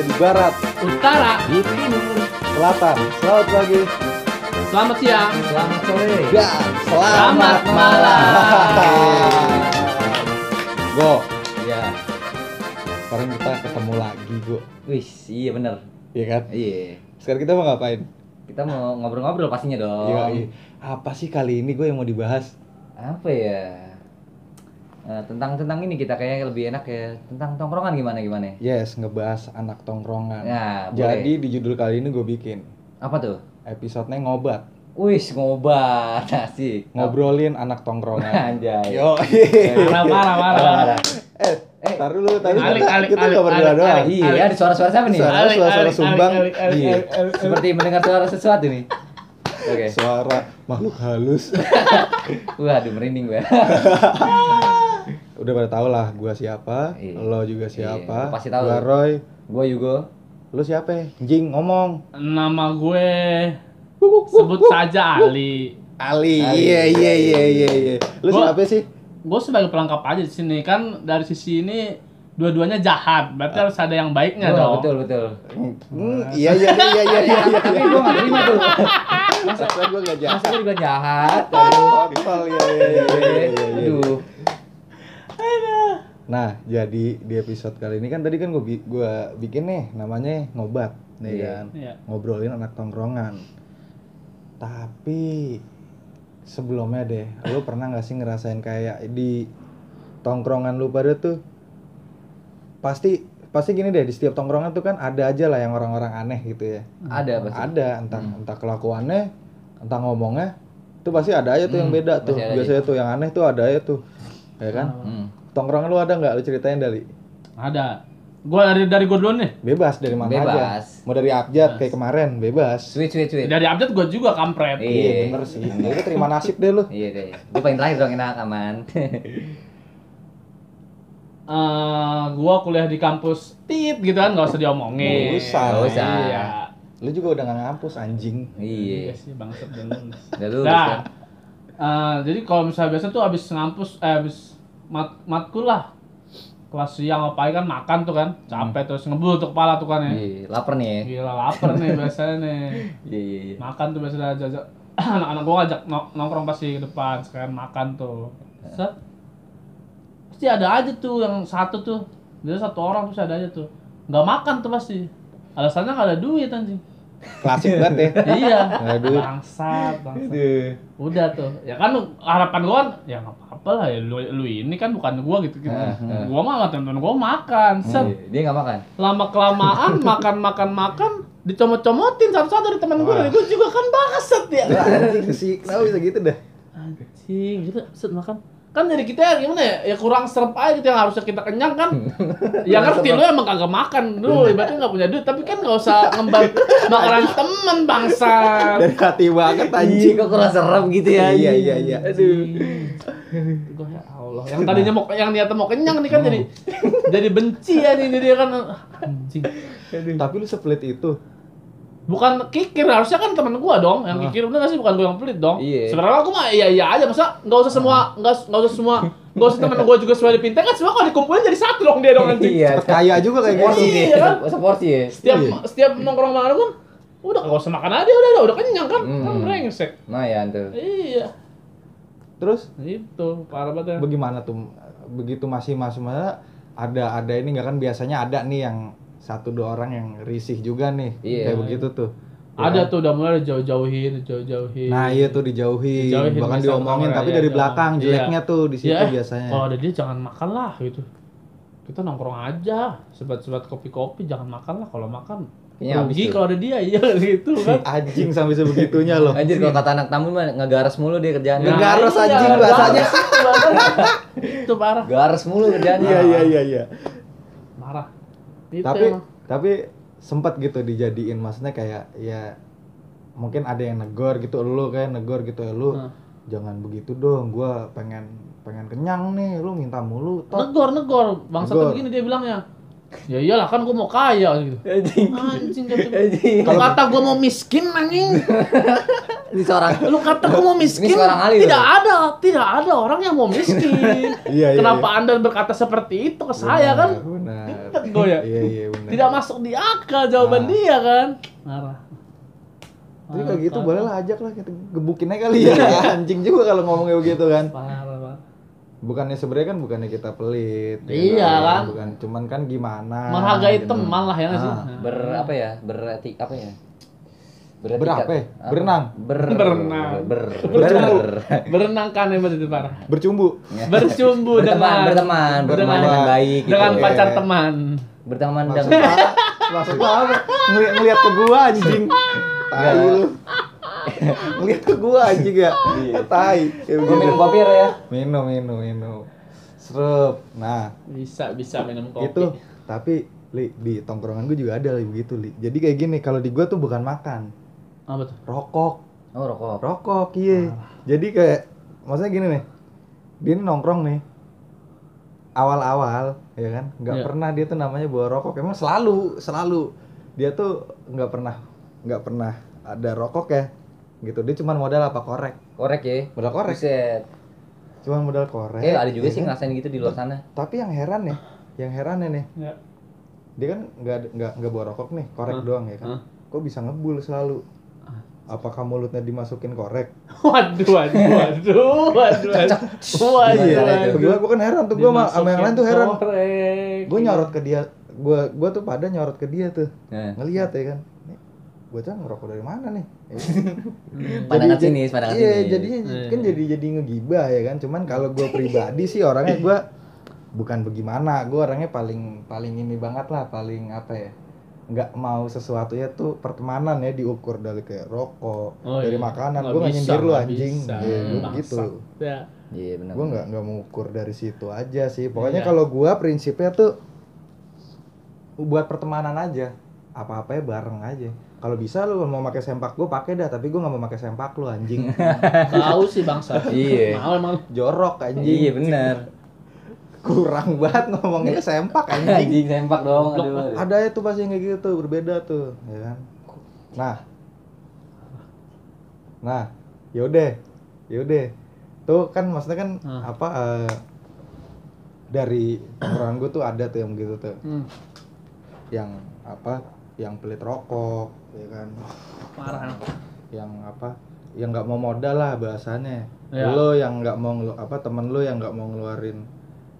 ada di barat, Utara, Di timur. selatan. Selamat pagi selamat siang. Selamat sore. dan Selamat malam. Go, Iya. sekarang kita ketemu lagi, Go. Wih, iya bener. Iya kan? Iya. Sekarang kita mau ngapain? Kita mau ngobrol-ngobrol pastinya dong. Iya, iya. Apa sih kali ini gue yang mau dibahas? Apa ya? Eh, tentang tentang ini kita kayaknya lebih enak ya tentang tongkrongan gimana gimana Yes, ngebahas anak tongkrongan. Ya, Jadi di judul kali ini gue bikin apa tuh episode-nya ngobat, wih ngobat asik ngobrolin anak tongkrongan. anjay Yo, Marah, marah, marah. Marah. eh, Eh, tar dulu, tadi alik, alik, kita alik, nggak berdua alik, doang. alik. iya ada suara-suara siapa nih Suara- Alik, suara-suara sumbang. Iya. seperti mendengar suara sesuatu nih oke Suara makhluk halus. waduh merinding gue Udah pada tau lah gua siapa, Iya. lo juga Iya, siapa. lu pasti tahu. Gua Roy, gue Yugo lu siapa? Jing ngomong. Nama gue sebut saja Ali. Ali. Iya iya iya iya iya. Lu Gua- siapa sih? Gue sebagai pelengkap aja di sini kan dari sisi ini dua-duanya jahat. Berarti harus ada yang baiknya Betul, dong. betul betul Hmm, iya iya iya iya iya. iya. tapi gue gak terima tuh Masa gua gak jahat. masa gue juga jahat Kontol ya ya ya ya ya. ya. aduh Nah, jadi di episode kali ini kan tadi kan gua bi- gua bikin nih namanya ngobat, nih Iya. kan. Iya. Ngobrolin anak tongkrongan. Tapi sebelumnya deh, lu pernah nggak sih ngerasain kayak di tongkrongan lu pada tuh pasti pasti gini deh di setiap tongkrongan tuh kan ada aja lah yang orang-orang aneh gitu ya. ada pasti Ada entah entah kelakuannya, entah ngomongnya, itu pasti ada aja tuh yang Hmm, beda tuh. Biasanya tuh yang aneh tuh ada aja tuh. Ya kan? Hmm. Tongkrongan lu ada nggak lu ceritain dari? Ada. Gue dari dari gue dulu nih. Bebas dari mana aja. Bebas. Mau dari abjad kayak kemarin, bebas. sweet sweet sweet Dari update gue juga kampret. Iya. Iya bener sih. Ya udah terima nasib deh lu. iya deh gue paling terakhir dong enak aman Eh, gua kuliah di kampus tit gitu kan nggak usah diomongin. Nggak usah. Nggak usah. Iya. Lu juga udah gak ngampus anjing. iya Iya sih bangsat dan lulus. udah lulus Nah, kan eh, jadi kalau misalnya biasa tuh abis ngampus, eh abis mat matkul lah, kelas siang apa kan makan tuh kan, capek terus ngebul tuh kepala tuh kan ya. iya lapar nih ya Gila lapar nih biasanya nih. iya iya iya Makan tuh biasanya jajak anak-anak gua ngajak nong- nongkrong pasti ke depan sekalian makan tuh. Set. Pasti ada aja tuh yang satu tuh. Dia satu orang tuh ada aja tuh. Nggak makan tuh pasti. Alasannya nggak ada duit anjing. Klasik banget ya. iya. Nggak ada duit. Bangsat, bangsat. Aduh. Udah tuh. Ya kan lu- harapan gua kan ya nggak apa-apa lah ya lu, lu ini kan bukan gua gitu gitu. Ah, ah. Gua mah temen-temen gua makan. Set. Iya, dia nggak makan Lama kelamaan makan makan makan dicomot-comotin satu-satu dari temen gua, dari gua juga kan bangsat ya. Anjing sih, kenapa bisa gitu dah? Anjing, gitu set makan. Kan jadi kita ya gimana ya? Ya kurang serap aja gitu yang harusnya kita kenyang kan. ya ngerti lu emang kagak makan lu, ibaratnya nggak punya duit, tapi kan nggak usah ngembang makanan temen bangsa. Dari hati banget Iya, anjing. kok kurang serem gitu ya Iya iya iya. Aduh. Gua ya Allah, yang tadinya mau yang niatnya mau kenyang nih kan jadi jadi benci ya nih dia kan anjing. Tapi lu sepelit itu. Bukan kikir, harusnya kan temen gua dong yang kikir udah gak sih bukan gua yang pelit dong. Iya. Sebenarnya aku mah iya iya aja masa nggak usah semua nggak nggak usah semua nggak usah temen gua juga semua dipinta kan semua kalau dikumpulin jadi satu dong dia dong anjing. iya kaya juga kayak gitu. Iya kan? seporsi ya Setiap Iya. setiap nongkrong mana pun udah nggak usah makan aja udah udah, udah kenyang kan. Hmm. Kan brengsek. lumayan tuh Iya. Terus Itu parah banget ya. bagaimana tuh? Begitu masih masuk mana ada ada ini nggak kan biasanya ada nih yang satu dua orang yang risih juga nih Iya. kayak begitu tuh. Ya Ada kan? tuh udah mulai jauh-jauhin, jauh-jauhin. Nah iya tuh dijauhin, Dijauhin bahkan diomongin tapi iya, dari iya. belakang Iya. jeleknya tuh di situ Ya, eh, biasanya. Kalau ada dia jangan makan lah gitu. Kita nongkrong aja, sebat-sebat kopi-kopi jangan makan lah kalau makan. Kayaknya Rugi kalau ada dia iya gitu kan. Anjing sampai sebegitunya loh. anjir kalau kata anak tamu mah ngegaras mulu dia kerjaannya Nah, Ngegaras iya, anjing garas bahasanya. itu bahasanya. Itu parah. garas mulu kerjaannya Iya iya iya iya. Marah. Itu Tapi emang. tapi sempat gitu dijadiin maksudnya kayak ya mungkin ada yang negor gitu lu kayak negor gitu ya lu Hmm. jangan begitu dong gua pengen pengen kenyang nih lu minta mulu Tot. negor negor bangsa Negor. begini dia bilangnya Ya iyalah kan gua mau kaya gitu. Anjing. Anjing kata. Lu gua mau miskin anjing. Ini seorang Lu kata gua mau miskin. Tidak loh. ada, tidak ada orang yang mau miskin. Iya, iya, Kenapa Anda berkata seperti itu ke saya kan? Benar. Ingat gua ya. Iya, iya, benar. Tidak masuk di akal jawaban Ah. dia kan. Marah. Tapi kalau gitu boleh lah ajak lah kita gebukin aja kali ya. Anjing juga kalau ngomongnya begitu kan. Parah. Bukannya sebenarnya kan bukannya kita pelit. ya Iya kan? Bukan cuman kan gimana. Menghargai gitu. teman lah ya nggak sih. Ah. ber apa ya? Beretik apa ya? Beretikat. Berapa ya? Berenang? Ber Berenang. Ber Bercumbu. ber Berenang kan hebat itu parah. Bercumbu. Bercumbu berteman, dengan berteman, berteman dengan- baik gitu. dengan pacar teman. Berteman dengan apa? Maksud apa? Ngeliat, ngeliat ke gua anjing. Tai lu. ngeliat ke gua anjing ya. Iya. Tai. Kayak Gua minum kopi ya. Minum, minum, minum. Serep. Nah, Bisa bisa minum kopi. itu tapi li di tongkrongan gue juga ada li begitu li jadi kayak gini kalau di gua tuh bukan makan apa tuh? rokok Oh, rokok. rokok iya jadi kayak maksudnya gini nih dia ini nongkrong nih awal-awal ya kan nggak Iya. pernah dia tuh namanya bawa rokok emang selalu selalu dia tuh nggak pernah nggak pernah ada rokok ya gitu. Dia cuma modal apa? Korek. Korek ya. modal korek. Buset. cuma modal korek. Eh, ada juga ya sih kan? ngerasain gitu di luar sana. tapi yang heran ya yang heran nih. Ya. dia kan nggak nggak nggak bawa rokok nih korek Hah? doang ya kan? Hah? kok bisa ngebul selalu? Ah. apakah mulutnya dimasukin korek? Waduh, waduh, waduh, waduh, waduh, waduh, iya gua kan heran tuh gua sama yang lain tuh heran. Gue nyorot ke dia gua gua tuh pada nyorot ke dia tuh. Nah, ngelihat ya kan gue tuh ngerokok dari mana nih pandangan Jadi- sini, pandangan iya sini. jadinya Iya. kan jadi jadi ngegibah ya kan cuman kalau gue pribadi sih orangnya gue bukan bagaimana gue orangnya paling paling ini banget lah paling apa ya nggak mau sesuatu ya tuh pertemanan ya diukur dari kayak rokok Oh, dari iya. makanan gue nggak nyindir lu anjing bisa. Iya, Hmm, gitu. Ya. Iya, benar. gue nggak nggak mengukur dari situ aja sih pokoknya Iya. kalau gue prinsipnya tuh buat pertemanan aja apa apa ya bareng aja kalau bisa lu mau pakai sempak gue pakai dah tapi gue nggak mau pakai sempak lu anjing Tahu sih bangsa. Iya. Mau emang jorok anjing Iya, benar. kurang banget ngomongnya sempak anjing Anjing sempak dong, aduh. ada ya tuh pasti yang kayak gitu tuh berbeda tuh ya kan nah nah yaudah yaudah tuh kan maksudnya kan Hmm. apa eh, dari orang gue tuh ada tuh yang gitu tuh hmm, yang apa yang pelit rokok ya kan parah. yang apa yang nggak mau modal lah bahasanya Ya. lo yang nggak mau ngelu- apa temen lo yang nggak mau ngeluarin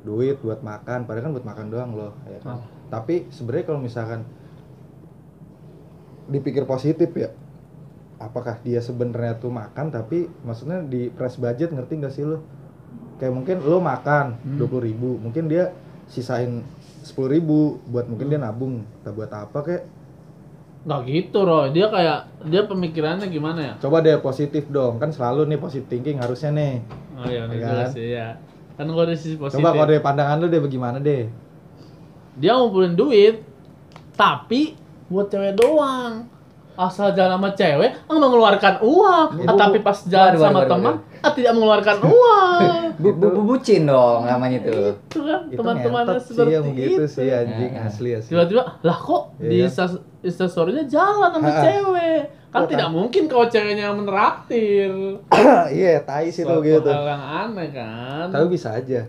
duit buat makan padahal kan buat makan doang lo ya kan Oh. tapi sebenarnya kalau misalkan dipikir positif ya apakah dia sebenarnya tuh makan tapi maksudnya di press budget ngerti nggak sih lo kayak mungkin lo makan Hmm. dua puluh ribu mungkin dia sisain sepuluh ribu buat mungkin dia nabung tak buat apa kayak Nggak gitu, Roy. Dia kayak dia pemikirannya gimana ya? coba deh positif dong kan selalu nih positive thinking harusnya nih Oh iya, Ya iya kan? jelas sih ya. Kan gua dari sisi positif. coba kalau dari pandangan lu deh bagaimana deh Dia ngumpulin duit, tapi buat cewek doang. Asal jalan sama cewek, nggak mengeluarkan uang. Ah, Bu- tapi pas jalan waduh, sama waduh, teman, waduh. ah, tidak mengeluarkan uang. Bu, bu, bu- bucin dong namanya tuh. itu kan itu teman-temannya ngentot sih seperti yang gitu itu. sih anjing Nah. asli asli Tiba-tiba, lah kok Iya di kan? Insta- instastorynya jalan sama Ha-ha. cewek? Kan Kok tidak tak- mungkin kalau ceweknya menraktir. iya tai sih tuh Suatu gitu hal yang aneh kan. tapi bisa aja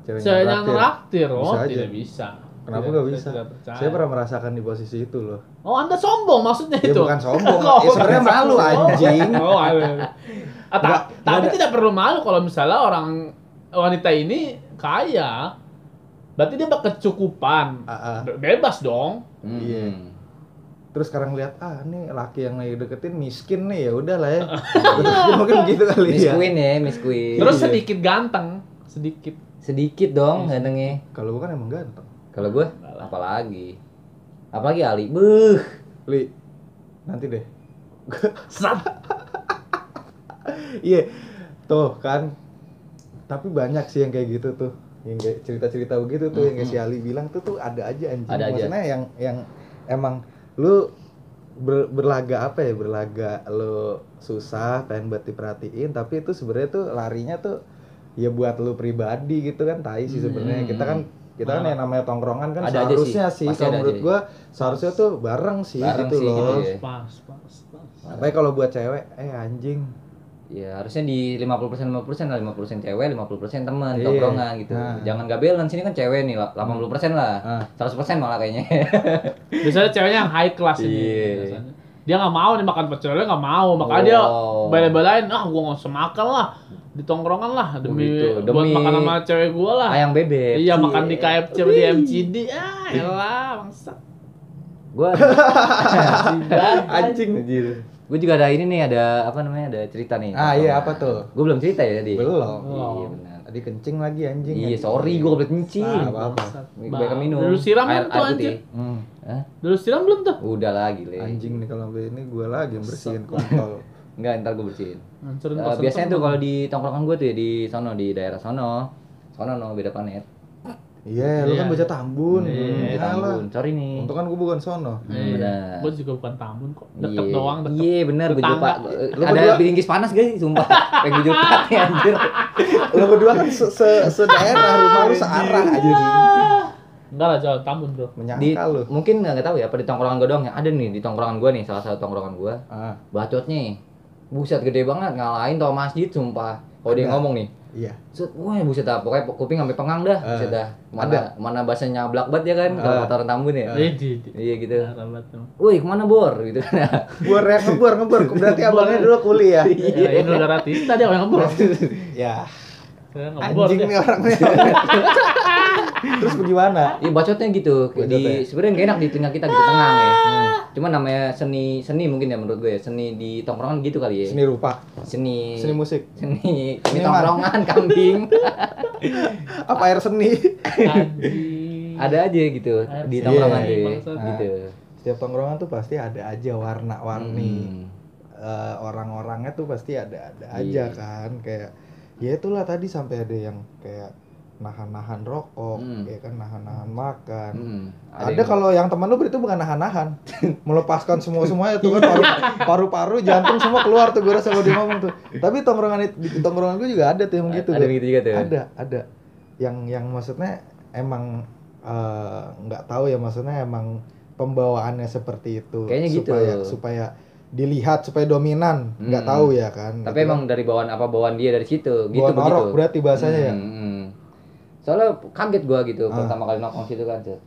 Ceweknya Ceweknya menraktir, oh Bisa aja. tidak bisa. Kenapa nggak saya bisa tidak percaya. saya pernah merasakan di posisi itu loh Oh, Anda sombong maksudnya ya itu? bukan sombong Oh, ya sebenarnya malu anjing Oh. Ah, ta- Nggak- tapi ada. tidak perlu malu kalau misalnya orang wanita ini kaya. Berarti dia berkecukupan. Ah. Be- Bebas dong. Hmm. Iya. terus sekarang lihat ah nih laki yang lagi deketin miskin nih ya udah lah ya mungkin gitu kali Miss ya Queen ya, Miss Queen. Terus Iya. sedikit ganteng, sedikit. sedikit dong gantengnya. kalau bukan emang ganteng Kalau gue apalagi? Apalagi Ali. Buh. li nanti deh Sat. Iya, tuh kan. Tapi banyak sih yang kayak gitu tuh, yang kayak cerita-cerita begitu tuh, yang kayak si Ali bilang tuh tuh ada aja anjing. Ada aja. Maksudnya yang yang emang lu ber- berlaga apa ya, berlaga lu susah, pengen buat diperhatiin, tapi itu sebenarnya tuh larinya tuh ya buat lu pribadi gitu kan, tai sih sebenarnya. Hmm. Kita kan kita kan yang namanya tongkrongan kan Ada aja seharusnya sih. sih, kalau menurut aja. gua seharusnya tuh bareng sih Bareng gitu sih, loh gitu ya. Pas, pas, pas. tapi kalau buat cewek eh anjing Ya harusnya di 50% 50% lah 50% cewek, 50% teman, Iya. tongkrongan gitu. Nah. Jangan gak balance ini kan cewek nih lah, 80% lah. Ah. 100% malah kayaknya. Biasanya ceweknya yang high class ini. Iya. biasanya. Dia nggak mau nih makan pecel lele nggak mau, makanya dia Oh. bela-belain, ah gua nggak usah makan lah di tongkrongan lah demi, gitu, buat demi- makan sama cewek gua lah. Ayang bebek. Iya makan di KFC sama di MCD, ah elah bangsa. Gua anjing Gue juga ada ini nih, ada apa namanya? Ada cerita nih. ah iya apa tuh Gue belum cerita ya tadi. belum Iya benar. tadi kencing lagi anjing Iya, anjing. sorry gue kebelet kencing. Ah, apa-apa. Banyak minum. Dulu siram air, tuh putih. Hmm. Hah? Dulu siram belum tuh? Udah lagi, Le. anjing nih kalau ini gua lagi yang bersihin kontol Enggak, ntar gue bersihin. Hancurin Eh, kosan biasanya temen. tuh kalau di tongkrongan gue tuh ya di sono di daerah sono. Sono no beda planet. iya lu kan Iya. baca tambun Iya, Alah. Tambun. Sorry nih. untung kan gua bukan sono Iya. Benar. Gua juga bukan Tambun kok. Deket Iya. doang, deket. Iya bener gue juga Tetangga. pak. Lu Ada berdua- panas guys, sumpah. Pengen gue jumpat ya anjir. lu berdua kan se, se, sedaerah rumah lu searah aja Enggak lah jauh Tambun bro. Lu mungkin nggak tahu ya, apa di tongkrongan gue doang ya. Ada nih di tongkrongan gue nih, salah satu tongkrongan gue. ah Bacotnya, buset gede banget ngalahin tau masjid sumpah. Kalau dia ngomong nih, iya Set, wah buset dah, pokoknya kuping sampai pengang dah, Eh, buset dah. Mana ada. mana bahasanya nyablak banget ya kan, kalau Eh. kata orang Tambun ya. Iya, di, di. Iya gitu. Woi ke mana bor gitu kan. Buar ya ngebor ngebor berarti abangnya dulu kuliah. Ya, ini negara Tista dia yang ngebor. ya ngebor anjing nih orangnya. Terus bagaimana? Iya bacotnya gitu. Bacotnya. Di sebenarnya gak enak di telinga kita gitu tenang ya. Cuma namanya seni seni mungkin ya menurut gue ya. Seni di tongkrongan gitu kali ya. Seni rupa, Seni seni musik, seni, seni tongkrongan kambing. apa air seni? Anjing. Ada aja gitu Air di tongkrongan tuh. bangsat. Gitu. Setiap tongkrongan tuh pasti ada aja warna-warni. Hmm. Eh, orang-orangnya tuh pasti ada-ada Iya. aja kan kayak ya itulah tadi sampai ada yang kayak nahan-nahan rokok, Hmm. ya kan nahan-nahan makan. Hmm. Ada, kalau yang teman lu berarti bukan nahan-nahan, melepaskan semua semuanya tuh kan paru, paru-paru, jantung semua keluar tuh gue rasa kalau dia ngomong tuh. Tapi tongkrongan itu di tongkrongan gue juga ada tuh yang gitu. ada begitu juga tuh. Ada, ada. Yang yang maksudnya emang eh, nggak tahu ya maksudnya emang pembawaannya seperti itu. Kayaknya gitu. supaya supaya dilihat supaya dominan, nggak Hmm. tahu ya kan. Tapi Gitu emang dari bawaan apa bawaan dia dari situ, kan. gitu Bawa norok begitu. berarti bahasanya ya. Hmm, hmm. Soalnya kaget gua gitu Ah. pertama kali nongkrong situ kan. Cet.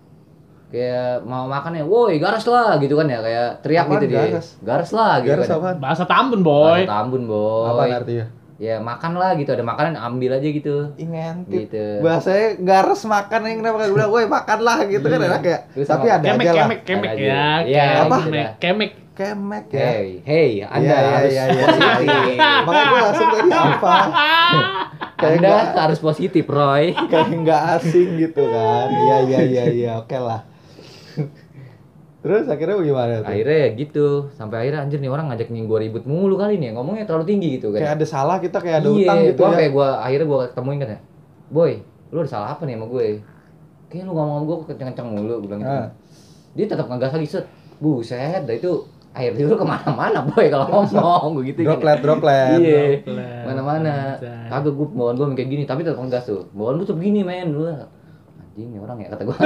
Kayak mau makan ya, woi garas lah gitu kan ya, kayak teriak Apaan gitu dia. garas? Garas lah gitu Garas kan. apaan? Bahasa Tambun, boy. Bahasa Tambun, boy. Apa artinya? Ya makan lah gitu, ada makanan ambil aja gitu. Ih, ngentip. Gitu. Bahasanya gares makan yang kenapa kagak bilang, "Woi, makan lah" gitu kan enak ya. Terus Tapi ada Kemek, aja lah. kemek, kemek ya. Iya, Apa? gitu Kemek, dah. Kemek. Ya. Hey, hey, Anda iya, harus iya, iya, positif. iya. Makanya gue langsung tadi apa? Kayak Anda nggak harus positif, Roy. kayak nggak asing gitu kan. Iya iya iya iya, oke lah. Terus akhirnya gimana tuh? Akhirnya ya gitu, sampai akhirnya anjir nih orang ngajakin gua ribut mulu kali nih, ngomongnya terlalu tinggi gitu kan. Kayak ada salah kita kayak ada iya, utang gitu gua ya. kayak gua akhirnya gua ketemuin kan ya. Boy, lu ada salah apa nih sama gue? Kayaknya lu ngomong sama gua kenceng-kenceng mulu, gua bilang gitu. Ah. Dia tetap ngegas lagi set. Buset, dah itu air itu ke mana-mana boy kalau ngomong begitu Droplet droplet. Iya. Droplet. Mana-mana. Anjay. Kagak gua bawaan gua kayak gini, tapi tetap ngegas tuh. Bawaan lu tuh begini men lu. Anjing nih orang ya kata gua.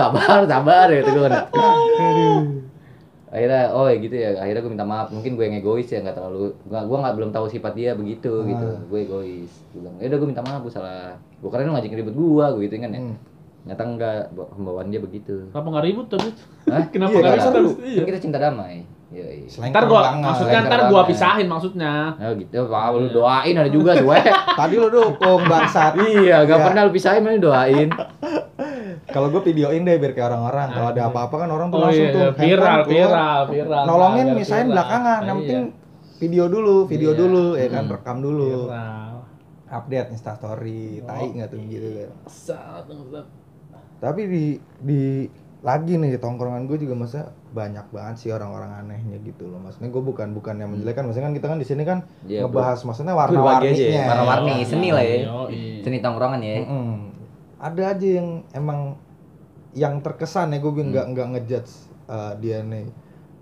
sabar, sabar ya kata gua. Akhirnya oh ya gitu ya. Akhirnya gua minta maaf. Mungkin gue yang egois ya nggak terlalu gua gua nggak belum tahu sifat dia begitu gitu. Ah. Gue egois. Gue bilang, "Ya udah gua minta maaf, gua salah. Gua kira lu ngajakin ribut gua, gua gitu kan ya." Hmm. Nyata enggak, pembawaan dia begitu. Kenapa nggak ribut tadi? Hah? Kenapa Iya, nggak kan ribut? seru. Iya. Kan kita cinta damai. Iya. Selain Ntar gua, maksudnya Selain ntar gua pisahin maksudnya. Oh gitu, Pak, lu doain ada juga weh. Tadi lu dukung bangsat. Iya, gak Iya. pernah lu pisahin, mana doain. Kalau gue videoin deh biar kayak orang-orang. Kalau ada apa-apa kan orang tuh Oh langsung iya, tuh viral, viral, viral. Nolongin viral. belakangan. Yang Iya. penting video dulu, video Iya. dulu ya kan, Hmm. rekam dulu. Viral. Update Insta story, tai nggak tuh gitu kan. Tapi di di lagi nih tongkrongan gue juga masa banyak banget sih orang-orang anehnya gitu loh. Maksudnya gue bukan bukan yang menjelekan, maksudnya kan kita kan di sini kan Iya, ngebahas maksudnya Berbagi aja warna-warninya. ya, warna-warni, Yoi, seni lah ya. yoi. Seni tongkrongan ya. Mm-mm. Ada aja yang emang yang terkesan ya gue Hmm. nggak nggak ngejudge uh, dia nih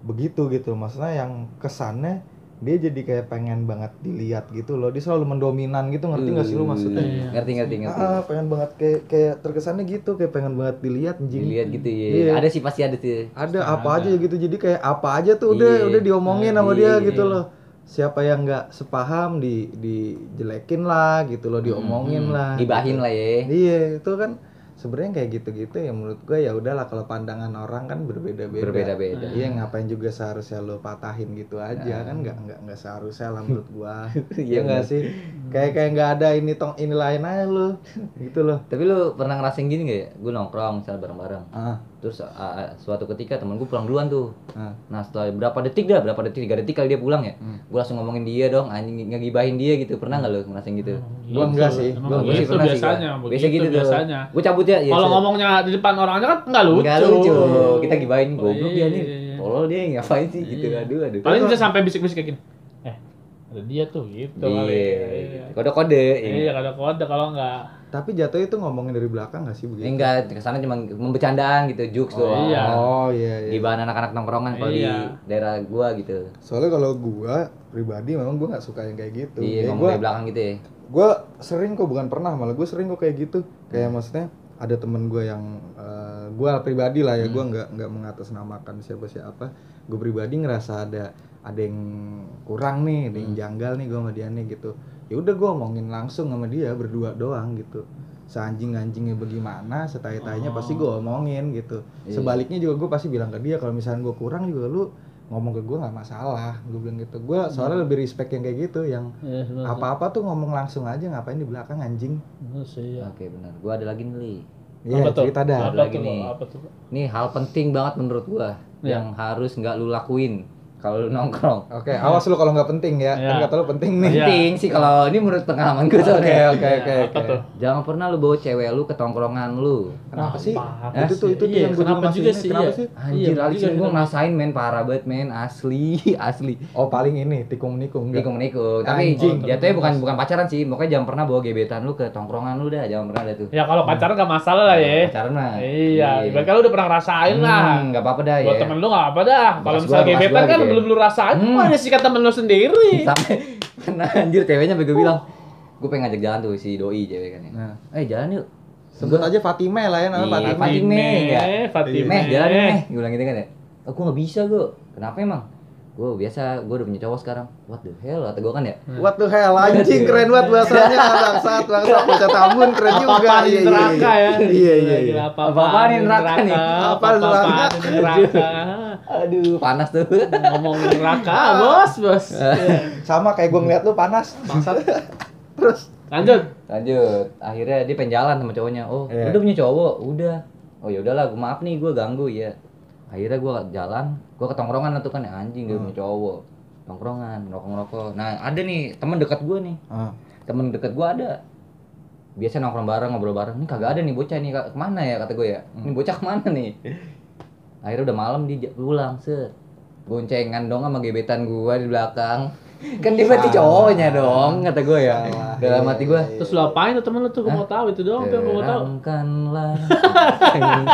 begitu gitu. Maksudnya yang kesannya dia jadi kayak pengen banget dilihat gitu loh dia selalu mendominan gitu ngerti nggak sih lu maksudnya Iya. Ngerti ngerti ngerti. ah pengen banget kayak kayak terkesannya gitu kayak pengen banget dilihat anjing Dilihat gitu ya. Iya. Ada sih pasti ada tuh. ada apa aja gitu jadi kayak apa aja tuh udah Iya. udah diomongin sama dia Iya. gitu loh siapa yang nggak sepaham di dijelekin lah gitu loh diomongin lah Gibahin lah ya. iya itu kan sebenarnya kayak gitu-gitu ya menurut gue ya udahlah kalau pandangan orang kan berbeda-beda Berbeda-beda. iya ngapain juga seharusnya lo patahin gitu aja kan nggak nggak nggak seharusnya lah menurut gua Iya, iya nggak sih kayak kayak nggak ada ini tong ini lain aja lo gitu loh Tapi lu pernah ngerasain gini gak ya? Gue nongkrong misalnya bareng-bareng. ah Terus ah, suatu ketika temen gue pulang duluan tuh. ah Nah setelah berapa detik dah, berapa detik, tiga detik kali dia pulang ya. Hmm. Gue langsung ngomongin dia dong, anjing ngegibahin dia gitu. Pernah gak lu ngerasain gitu? Gua enggak sih. Gua sih pernah sih, biasanya, begitu Biasa gitu tuh. biasanya. Gue cabut ya. ya, Kalau ngomongnya di depan orangnya kan nggak lucu. Nggak lucu. Kita gibahin goblok dia nih. Iya. Tolol dia ngapain sih gitu. Aduh aduh. Paling bisa sampai bisik-bisik kayak gini. Eh, ada dia tuh gitu kali. Iya. Kode-kode. Iya, ada kode kalau enggak. tapi jatuhnya itu ngomongin dari belakang nggak sih begitu Enggak, ke sana cuma membecandaan gitu, jokes Oh, doang. iya. oh iya iya Gibahan anak-anak nongkrongan kalau Iya. di daerah gua gitu. soalnya kalau gua pribadi memang gua nggak suka yang kayak gitu Iya, Ya, ngomong gua dari belakang gitu ya. gue sering kok bukan pernah malah gue sering kok kayak gitu Hmm. kayak maksudnya ada temen gue yang gue pribadi lah ya gue Hmm. nggak nggak mengatasnamakan siapa siapa gue pribadi ngerasa ada ada yang kurang nih ada Hmm. yang janggal nih gue sama dia nih gitu ya udah gue omongin langsung sama dia berdua doang gitu seanjing anjingnya bagaimana setai tainya pasti gue omongin gitu Iya. sebaliknya juga gue pasti bilang ke dia kalau misalnya gue kurang juga lu ngomong ke gue nggak masalah gue bilang gitu gue Hmm. soalnya lebih respect yang kayak gitu yang Iya, apa-apa tuh ngomong langsung aja ngapain di belakang anjing Bener sih, iya. Oke, benar. Gua ada lagi nih. Li. Iya cerita dah Apa Ada lagi tuh? nih. Apa tuh? Hal penting banget menurut gua Iya. yang harus nggak lu lakuin kalau lu nongkrong. oke awas lu kalau nggak penting ya kan Iya. kata lu penting nih. Penting sih kalau ini menurut pengalaman gue oke soalnya. oke oke Iya, oke tuh? Jangan pernah lu bawa cewek lu ke tongkrongan lu. kenapa sih Apa itu tuh itu tuh Iya, yang gue kenapa juga sih, kenapa iya. sih Anjir, Iya, Alex juga gue ngerasain men parah banget men, asli, asli. oh paling ini tikung nikung enggak Nikung nikung, tapi Anjing. jatuhnya bukan bukan pacaran sih, pokoknya jangan pernah bawa gebetan lu ke tongkrongan lu dah, jangan pernah ada tuh. Ya kalau pacaran gak masalah lah ya. Pacaran mah. Iya, ibaratnya lu udah pernah ngerasain lah. Hmm, nggak apa-apa dah Buat ya. temen lu gak apa dah. Kalau misalnya gebetan kan ya. Belum lu rasain, Hmm. ada sikat temen lu sendiri. Sampai pernah anjir ceweknya bego bilang, gue pengen ngajak jalan tuh si doi cewek kan ya. Nah. Eh jalan yuk. sebut aja Fatimah lah ya namanya Iya, Fatimah Fatimah. ya. Fatimah. Meh, jalan meh. Gue bilang gitu kan ya. Oh, gue gak bisa gue. Kenapa emang? Gue biasa, gue udah punya cowok sekarang. What the hell? Kata gue kan ya. What the hell anjing keren banget bahasanya bangsat bangsat bocah tambun keren juga di iya iya neraka ya. iya iya iya Apa-apaan di di neraka nih? Apa-apaan neraka? Aduh, panas tuh. Ngomongin neraka, bos, bos. sama kayak gue ngeliat lu panas Bangsat. terus Lanjut. Lanjut, akhirnya dia pengen jalan sama cowoknya. Oh, Iya. udah punya cowok, udah. Oh ya udahlah, gue maaf nih, gue ganggu ya. Akhirnya gue jalan, gue ke tongkrongan lah tuh kan ya, anjing dia Hmm. punya cowok. Tongkrongan, ngerokok-ngerokok. Nah, ada nih teman dekat gue nih. ah Temen dekat gue ada. Biasa nongkrong bareng, ngobrol bareng. Ini kagak ada nih bocah nih, ke mana ya kata gue ya? Ini bocah ke mana nih? Akhirnya udah malam dia pulang, set. Boncengan dong sama gebetan gue di belakang. Kan dia berarti cowoknya dong, kata gue ya. Salah. Dalam hati gue. Terus lu apain tuh temen lu tuh? Gue mau tahu itu doang tuh, gue mau tahu. Terangkanlah. Sayang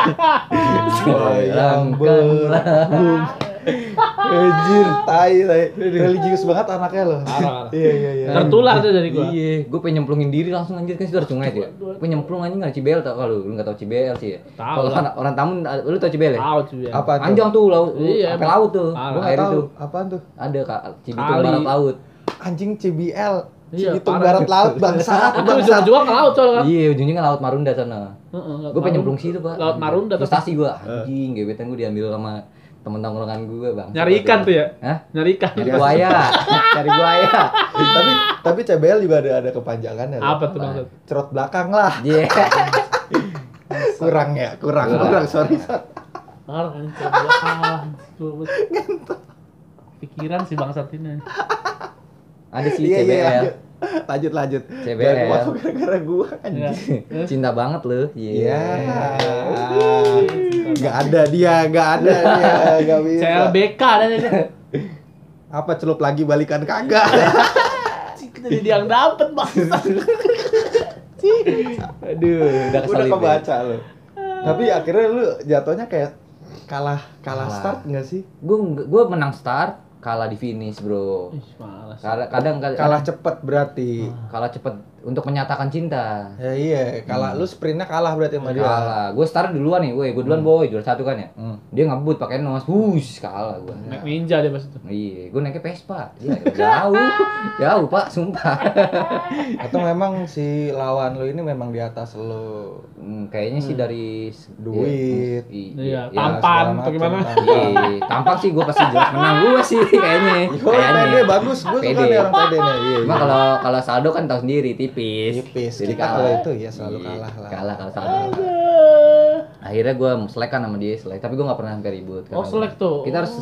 Terangkanlah. Anjir, tai, tai. Religius banget anaknya loh. Iya, iya, iya. Tertular tuh dari gua. Iya, gue pengen nyemplungin diri langsung anjir kan situ ada sungai tuh ya. Gue nyemplung anjing nggak Cibel tau kalau lu nggak tau Cibel sih ya. Tahu Kalau orang, orang tamu lu tau Cibel ya? Tahu ya. Apa tuh? Panjang tuh laut, Iya, laut tuh. Gua air tahu. itu. Apaan tuh? Ada kak, Cibitung. Barat Laut. Anjing CBL. Iya, parah. Barat Laut bangsat, Itu bangsat. ujung-ujungnya ke laut soalnya kan. Iya, ujungnya kan Laut Marunda sana. Heeh, laut Gue pengen nyemplung situ pak. Laut Marunda. Frustasi gue, anjing, gebetan gue diambil sama temen tongkrongan gue bang. Nyari ikan tuh ya? Hah? Nyari ikan. Nyari buaya, nyari buaya. tapi tapi CBL juga ada ada kepanjangannya. loh. Apa tuh maksud? Cerot belakang lah. Iya. Kurang ya, kurang. Kurang. Kurang, sorry. sorry. Parah kan coba. Pikiran si bangsat ini. Ada sih Iya, iya, CBL. lanjut. Lanjut, lanjut. CBL. Kepotong gara-gara gua Iya. anjing. Cinta banget lu. Iya. Iya. Gak ada dia, gak ada dia, gak bisa. CLBK ada aja. Apa celup lagi balikan kagak? Jadi dia yang dapet bangsat. Aduh, udah Udah keselip. ya. kebaca lu. Tapi akhirnya lu jatuhnya kayak kalah kalah Kalah. start enggak sih? Gue gue menang start, kalah di finish, Bro. Ih, malas. Kadang kadang kadang- kalah cepet berarti kalah cepet untuk menyatakan cinta. ya iya kalah lu sprintnya kalah berarti sama dia Kalah. Gue start duluan nih, woi. Gue duluan boy, juara satu kan ya. Hmm. Dia ngebut pakai nos, wush, kalah gue. Naik ninja dia pas itu. Iya, gue naiknya Vespa. Iya, jauh, jauh pak, sumpah. atau memang si lawan lu ini memang di atas lu Hmm, kayaknya sih dari s- Duit. Iya, iya, tampan atau gimana? Iya, tampak sih gue pasti jelas menang gue sih kayaknya. Oh, pede bagus, gue suka Pede. nih orang pede nih. Iya, Cuma iya. kalau kalau saldo kan tahu sendiri tipis. tipis. Jadi Kita kalah. kalau itu ya selalu Iya, kalah lah. Kalah kalau saldo. Akhirnya gue selek kan sama dia selek, tapi gue nggak pernah sampai ribut. Oh, karena selek tuh. Kita harus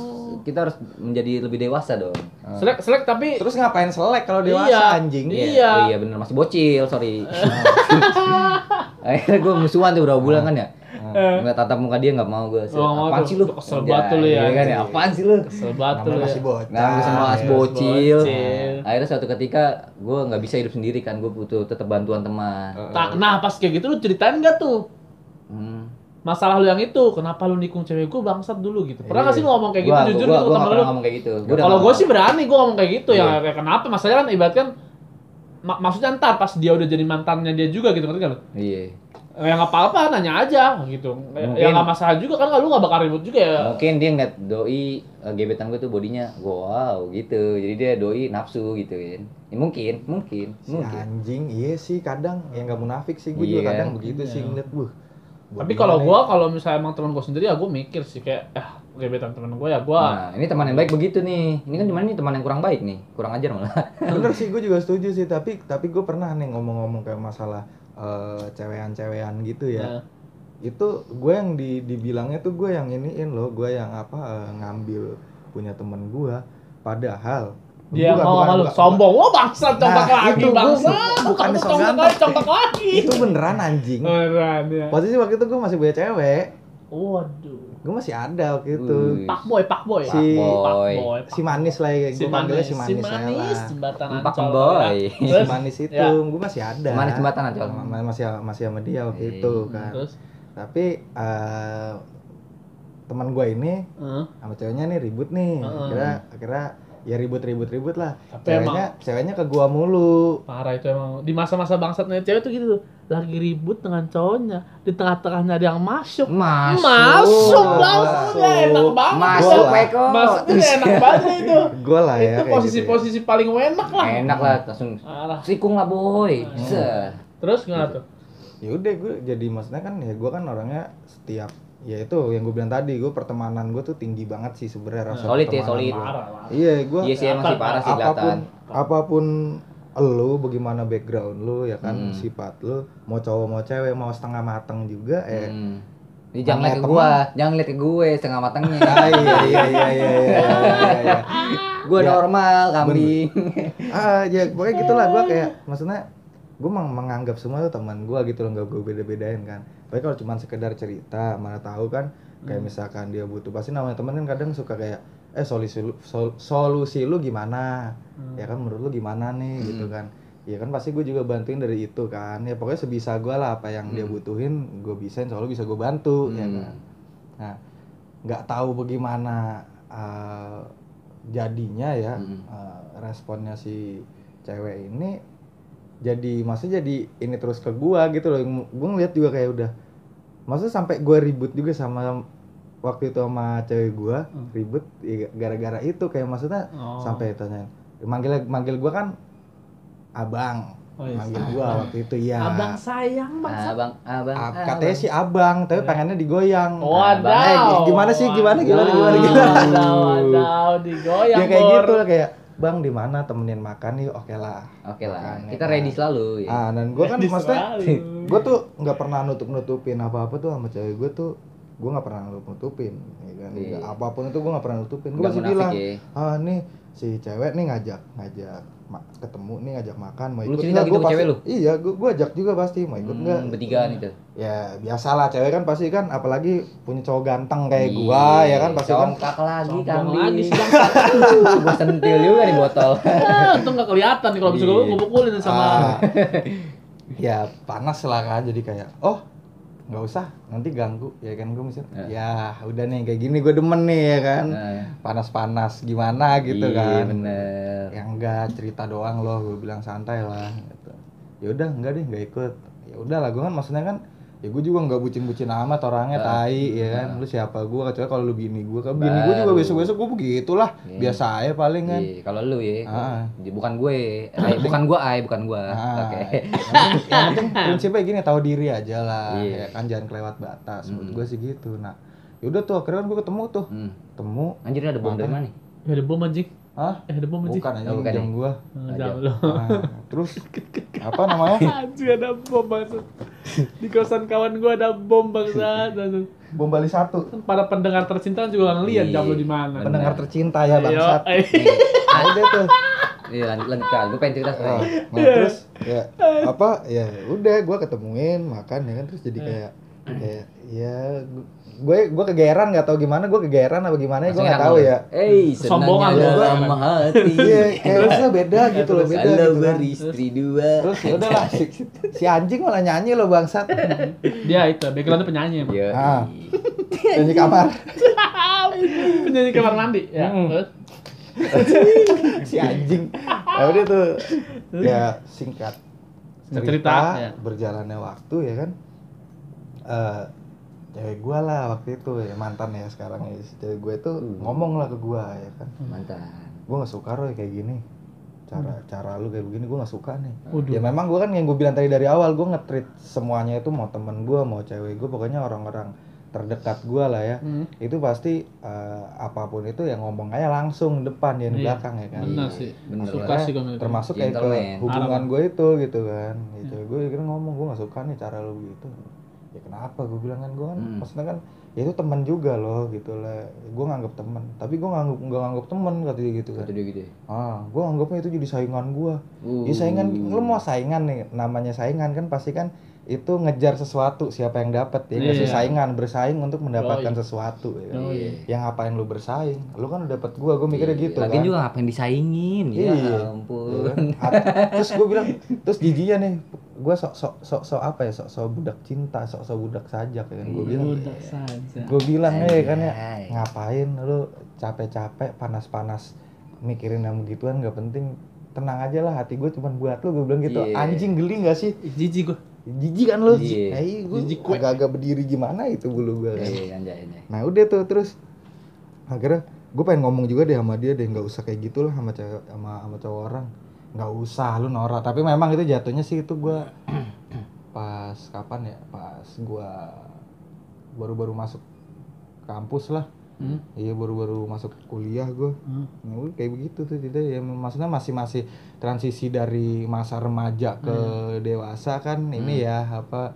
kita harus menjadi lebih dewasa dong. Selek selek tapi Terus ngapain selek kalau dewasa Iya. anjing? Iya. Iya, oh iya bener masih bocil, sorry. Akhirnya gue musuhan tuh berapa bulan kan ya. Ngeliat tatap muka dia nggak mau gue. Oh, nggak mau Apaan tuh. sih lu? Kesel banget tuh lu ya. Iya kan ya. Apaan sih lu? kesel banget lu masih ya. bocah. Nah, bisa sama ya. bocil. Akhirnya suatu ketika gue nggak bisa hidup sendiri kan, gue butuh tetap bantuan teman. Nah, nah, pas kayak gitu lu ceritain gak tuh? Hmm. Masalah lu yang itu, kenapa lu nikung cewek gue bangsat dulu gitu. Pernah gak sih lu ngomong kayak gitu Gua- jujur gua, gitu gua ke nggak temen pernah lu? ngomong kayak gitu. Gua Kalau nggak gue mau. sih berani gue ngomong kayak gitu ya, Iya. kayak kenapa? Masalahnya kan ibarat kan mak- maksudnya ntar pas dia udah jadi mantannya dia juga gitu ngerti gak lu? Iya. Ya nggak apa-apa, nanya aja gitu. Ya Mungkin- nggak masalah juga kan lu nggak bakal ribut juga ya. Mungkin dia ngeliat doi eh, gebetan gue tuh bodinya wow gitu. Jadi dia doi nafsu gitu kan. Ya, mungkin, mungkin, Si mungkin. anjing, iya sih kadang yang nggak munafik sih gue Iya juga kan? kadang begitu sih Iya. ngeliat buh. Tapi kalau gua kalau misalnya emang teman gua sendiri ya gua mikir sih kayak eh gebetan temen gua ya gua Nah, ini teman yang baik begitu nih. Ini kan cuman ini teman yang kurang baik nih, kurang ajar malah. bener sih gue juga setuju sih tapi tapi gue pernah nih ngomong-ngomong kayak masalah eh, cewekan-cewekan gitu ya. Nah. Itu gue yang di dibilangnya tuh gue yang iniin loh, gue yang apa eh, ngambil punya temen gue. Padahal dia bukan- mau bukan- sama lu bukan- sombong. Wah bangsat contak Nah, lagi bangsat. bu- bukannya Contak, so contak ganteng. lagi, lagi. Itu beneran anjing. Beneran ya. Posisi waktu itu gue masih punya cewek. Waduh. Gue masih ada waktu itu. Pak boy, pak boy. Si- Pak Boy. boy. Si manis lah ya, gue panggilnya si manis, si saya manis, lah. jembatan Pak Ancol, boy. ya. Si manis itu, Ya. gue masih ada. Manis jembatan Ancol. Ma- Masih masih sama dia waktu itu kan. terus, Tapi eh, teman gue ini Heeh. sama ceweknya nih ribut nih. Heeh. Akhirnya akhirnya ya ribut-ribut-ribut lah. Tapi Ceweknya ceweknya ke gua mulu. parah itu emang di masa-masa bangsatnya cewek tuh gitu tuh lagi ribut dengan cowoknya di tengah-tengahnya ada yang masuk Masuk. masuk Masuk. langsung ya enak banget Masuk, Peko. masuknya enak banget itu Gua lah ya. itu gitu ya. posisi-posisi paling enak lah Enak lah, langsung Parah. sikung lah boy. Hmm. Terus gimana tuh ya udah gue jadi maksudnya kan ya gue kan orangnya setiap ya itu yang gue bilang tadi gue pertemanan gue tuh tinggi banget sih sebenarnya rasa Solid ya, pertemanan solid. gua. parah parah iya gue Iya sih emang sih parah sih apa pun kelihatan. apa pun lu bagaimana background lu ya kan Hmm. sifat lu mau cowok mau cewek mau setengah mateng juga eh Hmm. Ini jangan lihat ke Temen. gua, jangan lihat ke gue setengah matangnya. ah, iya iya iya iya iya, iya, iya. Gua Ya, normal, kambing. ah ya pokoknya gitulah gue kayak maksudnya gue meng menganggap semua tuh teman gue gitu loh nggak gue beda bedain kan tapi kalau cuma sekedar cerita mana tahu kan kayak misalkan dia butuh pasti namanya temen kan kadang suka kayak eh solusi lu sol- solusi lu gimana? Ya kan menurut lu gimana nih? Gitu kan. Ya kan pasti gue juga bantuin dari itu kan. Ya pokoknya sebisa gue lah apa yang dia butuhin gue bisain soalnya bisa gue bantu ya Hmm. kan. Nah nggak tahu bagaimana uh, jadinya ya Hmm. uh, responnya si cewek ini jadi maksudnya jadi ini terus ke gua gitu loh. Gue ngeliat juga kayak udah maksudnya sampai gua ribut juga sama waktu itu sama cewek gua Hmm. ribut ya gara-gara itu kayak maksudnya Oh. sampai tanyain manggil manggil gua kan abang Oh, iya. manggil gua waktu itu ya abang sayang bangsat Abang, abang. Ab- abang. katanya sih abang tapi pengennya digoyang Wadaw. Eh, gi- gimana sih gimana gimana gimana gimana Wadaw, wadaw, digoyang ya kayak gitu lah kayak bang di mana temenin makan yuk oke lah Oke lah, Makan, kita ya ready kan. selalu. Ya. ah dan gue kan maksudnya gue tuh nggak pernah nutup nutupin apa apa tuh sama cewek gue tuh gue nggak pernah nutup nutupin ya kan Iya. Apa pun itu gue nggak pernah nutupin gue masih bilang ya. ah nih si cewek nih ngajak ngajak ketemu nih ngajak makan mau Lu ikut cerita nggak? gitu Gua ke pasti- cewek lu? iya gue gue ajak juga pasti mau ikut Hmm, nggak bertigaan itu. ya biasalah cewek kan pasti kan apalagi punya cowok ganteng kayak Iya, gua ya kan pasti kan Congkak lagi kambing. lagi sih. Gua sentil juga nih botol. Ah, Untung gak kelihatan nih kalau bisa gue Iya. gue pukulin sama Ah, ya panas lah kan jadi kayak oh nggak usah nanti ganggu ya kan gue misalnya Ya. ya udah nih kayak gini gue demen nih ya kan. Nah, panas-panas gimana? gitu iya, kan. bener. ya enggak cerita doang loh gue bilang santai lah gitu. Ya udah enggak deh nggak ikut. Ya udah lah gue kan maksudnya kan ya gue juga nggak bucin-bucin amat orangnya Ah, tai ya kan lu siapa gue kecuali kalau lu bini gue kan bini gue juga besok-besok gue begitulah Iya. biasa aja paling kan Iya, kalau lu ya, Ah. bukan gue, Ay, bukan gua, ay, bukan gua. Ah, Oke. yang penting, yang penting prinsipnya gini tahu diri aja lah Iya. ya kan jangan kelewat batas menurut Mm. gue sih gitu nah yaudah tuh akhirnya kan gue ketemu tuh Hmm. ketemu Anjir ada bom dari mana nih? Ya ada bom anjing. Ah Eh ada bom anjing. bukan aja Oh, bukan jam ya? gue Oh, Jangan lo. nah, terus apa namanya Anjing ada bom banget. Di kosan kawan gua ada bom bangsa. bom Bali satu Para pendengar tercinta juga ngeliat Iya. jam lo di mana. pendengar tercinta ya bangsat udah tuh Iya, lanjut lanjut Kal. Gua pengen cerita Oh, sekarang. nah terus ya apa ya udah gue ketemuin makan ya kan terus jadi kayak kayak ya gue gue kegeeran nggak tahu gimana gue kegeeran apa gimana gue nggak tahu ya Eh, Sombongan senangnya lu. dalam hati. iya kayak rasanya beda gitu loh beda gitu kan. beristri dua. terus ya udahlah si, si anjing malah nyanyi loh bangsat Dia itu backgroundnya penyanyi emang. Iya. Ah. nyanyi kamar penyanyi kamar mandi. Ya. Hmm. terus? si anjing ya udah tuh ya singkat cerita, Cerita, ya. berjalannya waktu ya kan eh cewek gue lah waktu itu ya mantan ya sekarang ya. Si cewek gue tuh ngomong lah ke gue ya kan. Mantan. gue nggak suka Roy kayak gini. Cara cara lu kayak begini gue nggak suka nih. Waduh. ya memang gue kan yang gue bilang tadi dari awal gue nge-treat semuanya itu mau temen gue mau cewek gue pokoknya orang-orang terdekat gue lah ya. Hmm. itu pasti eh, apa pun itu ya ngomong aja langsung depan ya di Iya. belakang ya kan. Benar sih. Suka Makanya sih gue termasuk kayak ke hubungan gue itu gitu kan. Ya, cewek gue kira ngomong gue gak suka nih cara lu gitu ya kenapa gue bilang kan gue kan Hmm. maksudnya kan ya itu teman juga loh gitu lah gue nganggap teman tapi gue nganggap nggak nganggap teman kata dia gitu kan Kata dia gitu ya. ah gue nganggapnya itu jadi saingan gue Uh. ya saingan lu mau saingan nih namanya saingan kan pasti kan itu ngejar sesuatu siapa yang dapat ya sih Iya. saingan bersaing untuk mendapatkan Yoi. sesuatu ya kan? Yoi. yang ngapain lu bersaing lu kan udah dapat gue gue mikirnya gitu Lagi kan juga ngapain disaingin? Ya Iya. ampun. At- terus gue bilang terus jijinya nih gue sok sok sok sok apa ya? Sok sok budak cinta sok sok budak sajak ya kan? Gue bilang. Udah saja. gue bilang nih kan ya ngapain lu capek-capek panas-panas mikirin yang begituan? Nggak penting. Tenang aja lah hati gue cuma buat lu. Gue bilang gitu. Iya. anjing geli gak sih? Jijik gue. jijik kan lu? Iya. nah, iya, gue agak-agak berdiri gimana itu bulu gue kan. Nah udah tuh terus akhirnya gue pengen ngomong juga deh sama dia deh nggak usah kayak gitu lah sama cewek sama sama cowok orang nggak usah lu norak. Tapi memang itu jatuhnya sih itu gue pas kapan ya? Pas gue baru-baru masuk kampus lah. Hmm. iya baru-baru masuk kuliah gue Hmm. nah, kayak begitu tuh tidak ya maksudnya masih masih transisi dari masa remaja ke dewasa kan ini ya apa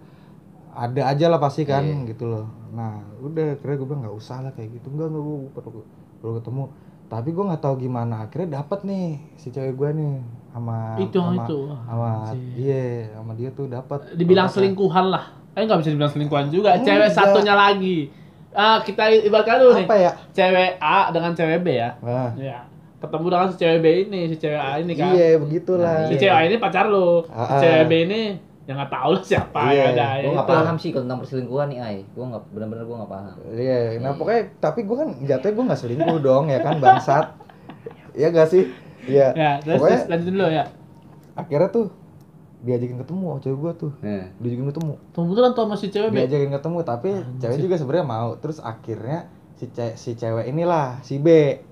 ada aja lah pasti kan Iya. gitu loh. Nah udah akhirnya gue bilang nggak usah lah kayak gitu. Enggak enggak gue perlu perlu ketemu tapi gue nggak tahu gimana akhirnya dapat nih si cewek gue nih sama Itu sama, itu. Sama iya sama dia tuh dapat Dibilang Dapet. selingkuhan lah. Eh nggak bisa dibilang selingkuhan juga. Cewek Enggak. satunya lagi. Ah kita ibaratkan dulu nih. ya Cewek A dengan cewek B ya. nah, Ya. Ketemu dengan si cewek B ini, si cewek A ini kan. iya begitulah Si cewek A ini pacar. Si Ah, ah. cewek B ini ya nggak tahu lah siapa Iya. ya ada. Gue nggak paham sih kalau tentang perselingkuhan nih, Ay. Gue nggak benar-benar gue nggak paham. Iya, nah pokoknya tapi gue kan jatuhnya gue nggak selingkuh dong ya kan bangsat. Iya gak sih? Iya. Ya, terus, pokoknya terus lanjutin dulu ya. akhirnya tuh diajakin ketemu sama cewek gue tuh. Nah, Diajakin ketemu. Tunggu beneran tuh sama si cewek B. Diajakin ketemu tapi cewek juga sebenarnya mau. Terus akhirnya si ce si cewek inilah si B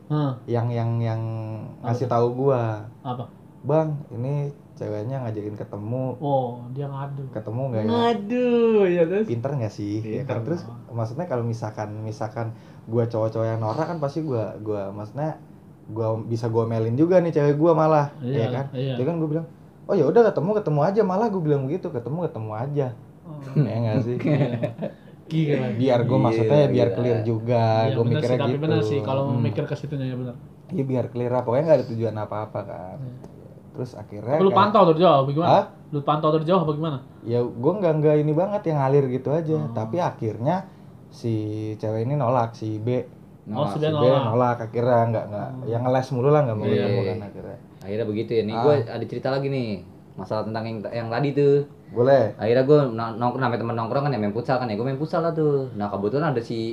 Hah, yang yang yang ngasih tahu gua apa? bang ini ceweknya ngajakin ketemu Oh, dia ngadu. ketemu nggak ya Ngadu, ya terus. pinter nggak sih ya kan Pinter terus maksudnya kalau misalkan misalkan gua cowok-cowok yang norak kan pasti gua gua maksudnya gua bisa gua melin juga nih cewek gua malah Iya, ya kan iya. ya kan gua bilang oh ya udah ketemu ketemu aja malah gua bilang begitu ketemu ketemu aja Oh. ya nggak sih Gila. biar gua Gila, maksudnya ya biar gila. clear juga Iya, gua bener mikirnya sih, tapi gitu bener sih kalau Hmm. mikir ke situnya ya benar. iya biar clear lah pokoknya nggak ada tujuan apa-apa kan terus akhirnya Lu kayak- pantau dari jauh bagaimana? Hah? Lu pantau dari jauh bagaimana? ya gue nggak nggak ini banget yang ngalir gitu aja Oh. tapi akhirnya si cewek ini nolak si B Oh, nolak. si B si B nolak. nolak akhirnya nggak nggak yang ngeles mulu lah nggak mau Iya, ketemu iya. kan akhirnya Akhirnya begitu ya. Nih Ah. gue ada cerita lagi nih. masalah tentang yang yang tadi tuh Boleh. akhirnya gue nongkrong namanya teman nongkrong kan ya main futsal kan ya gue main futsal lah tuh nah kebetulan ada si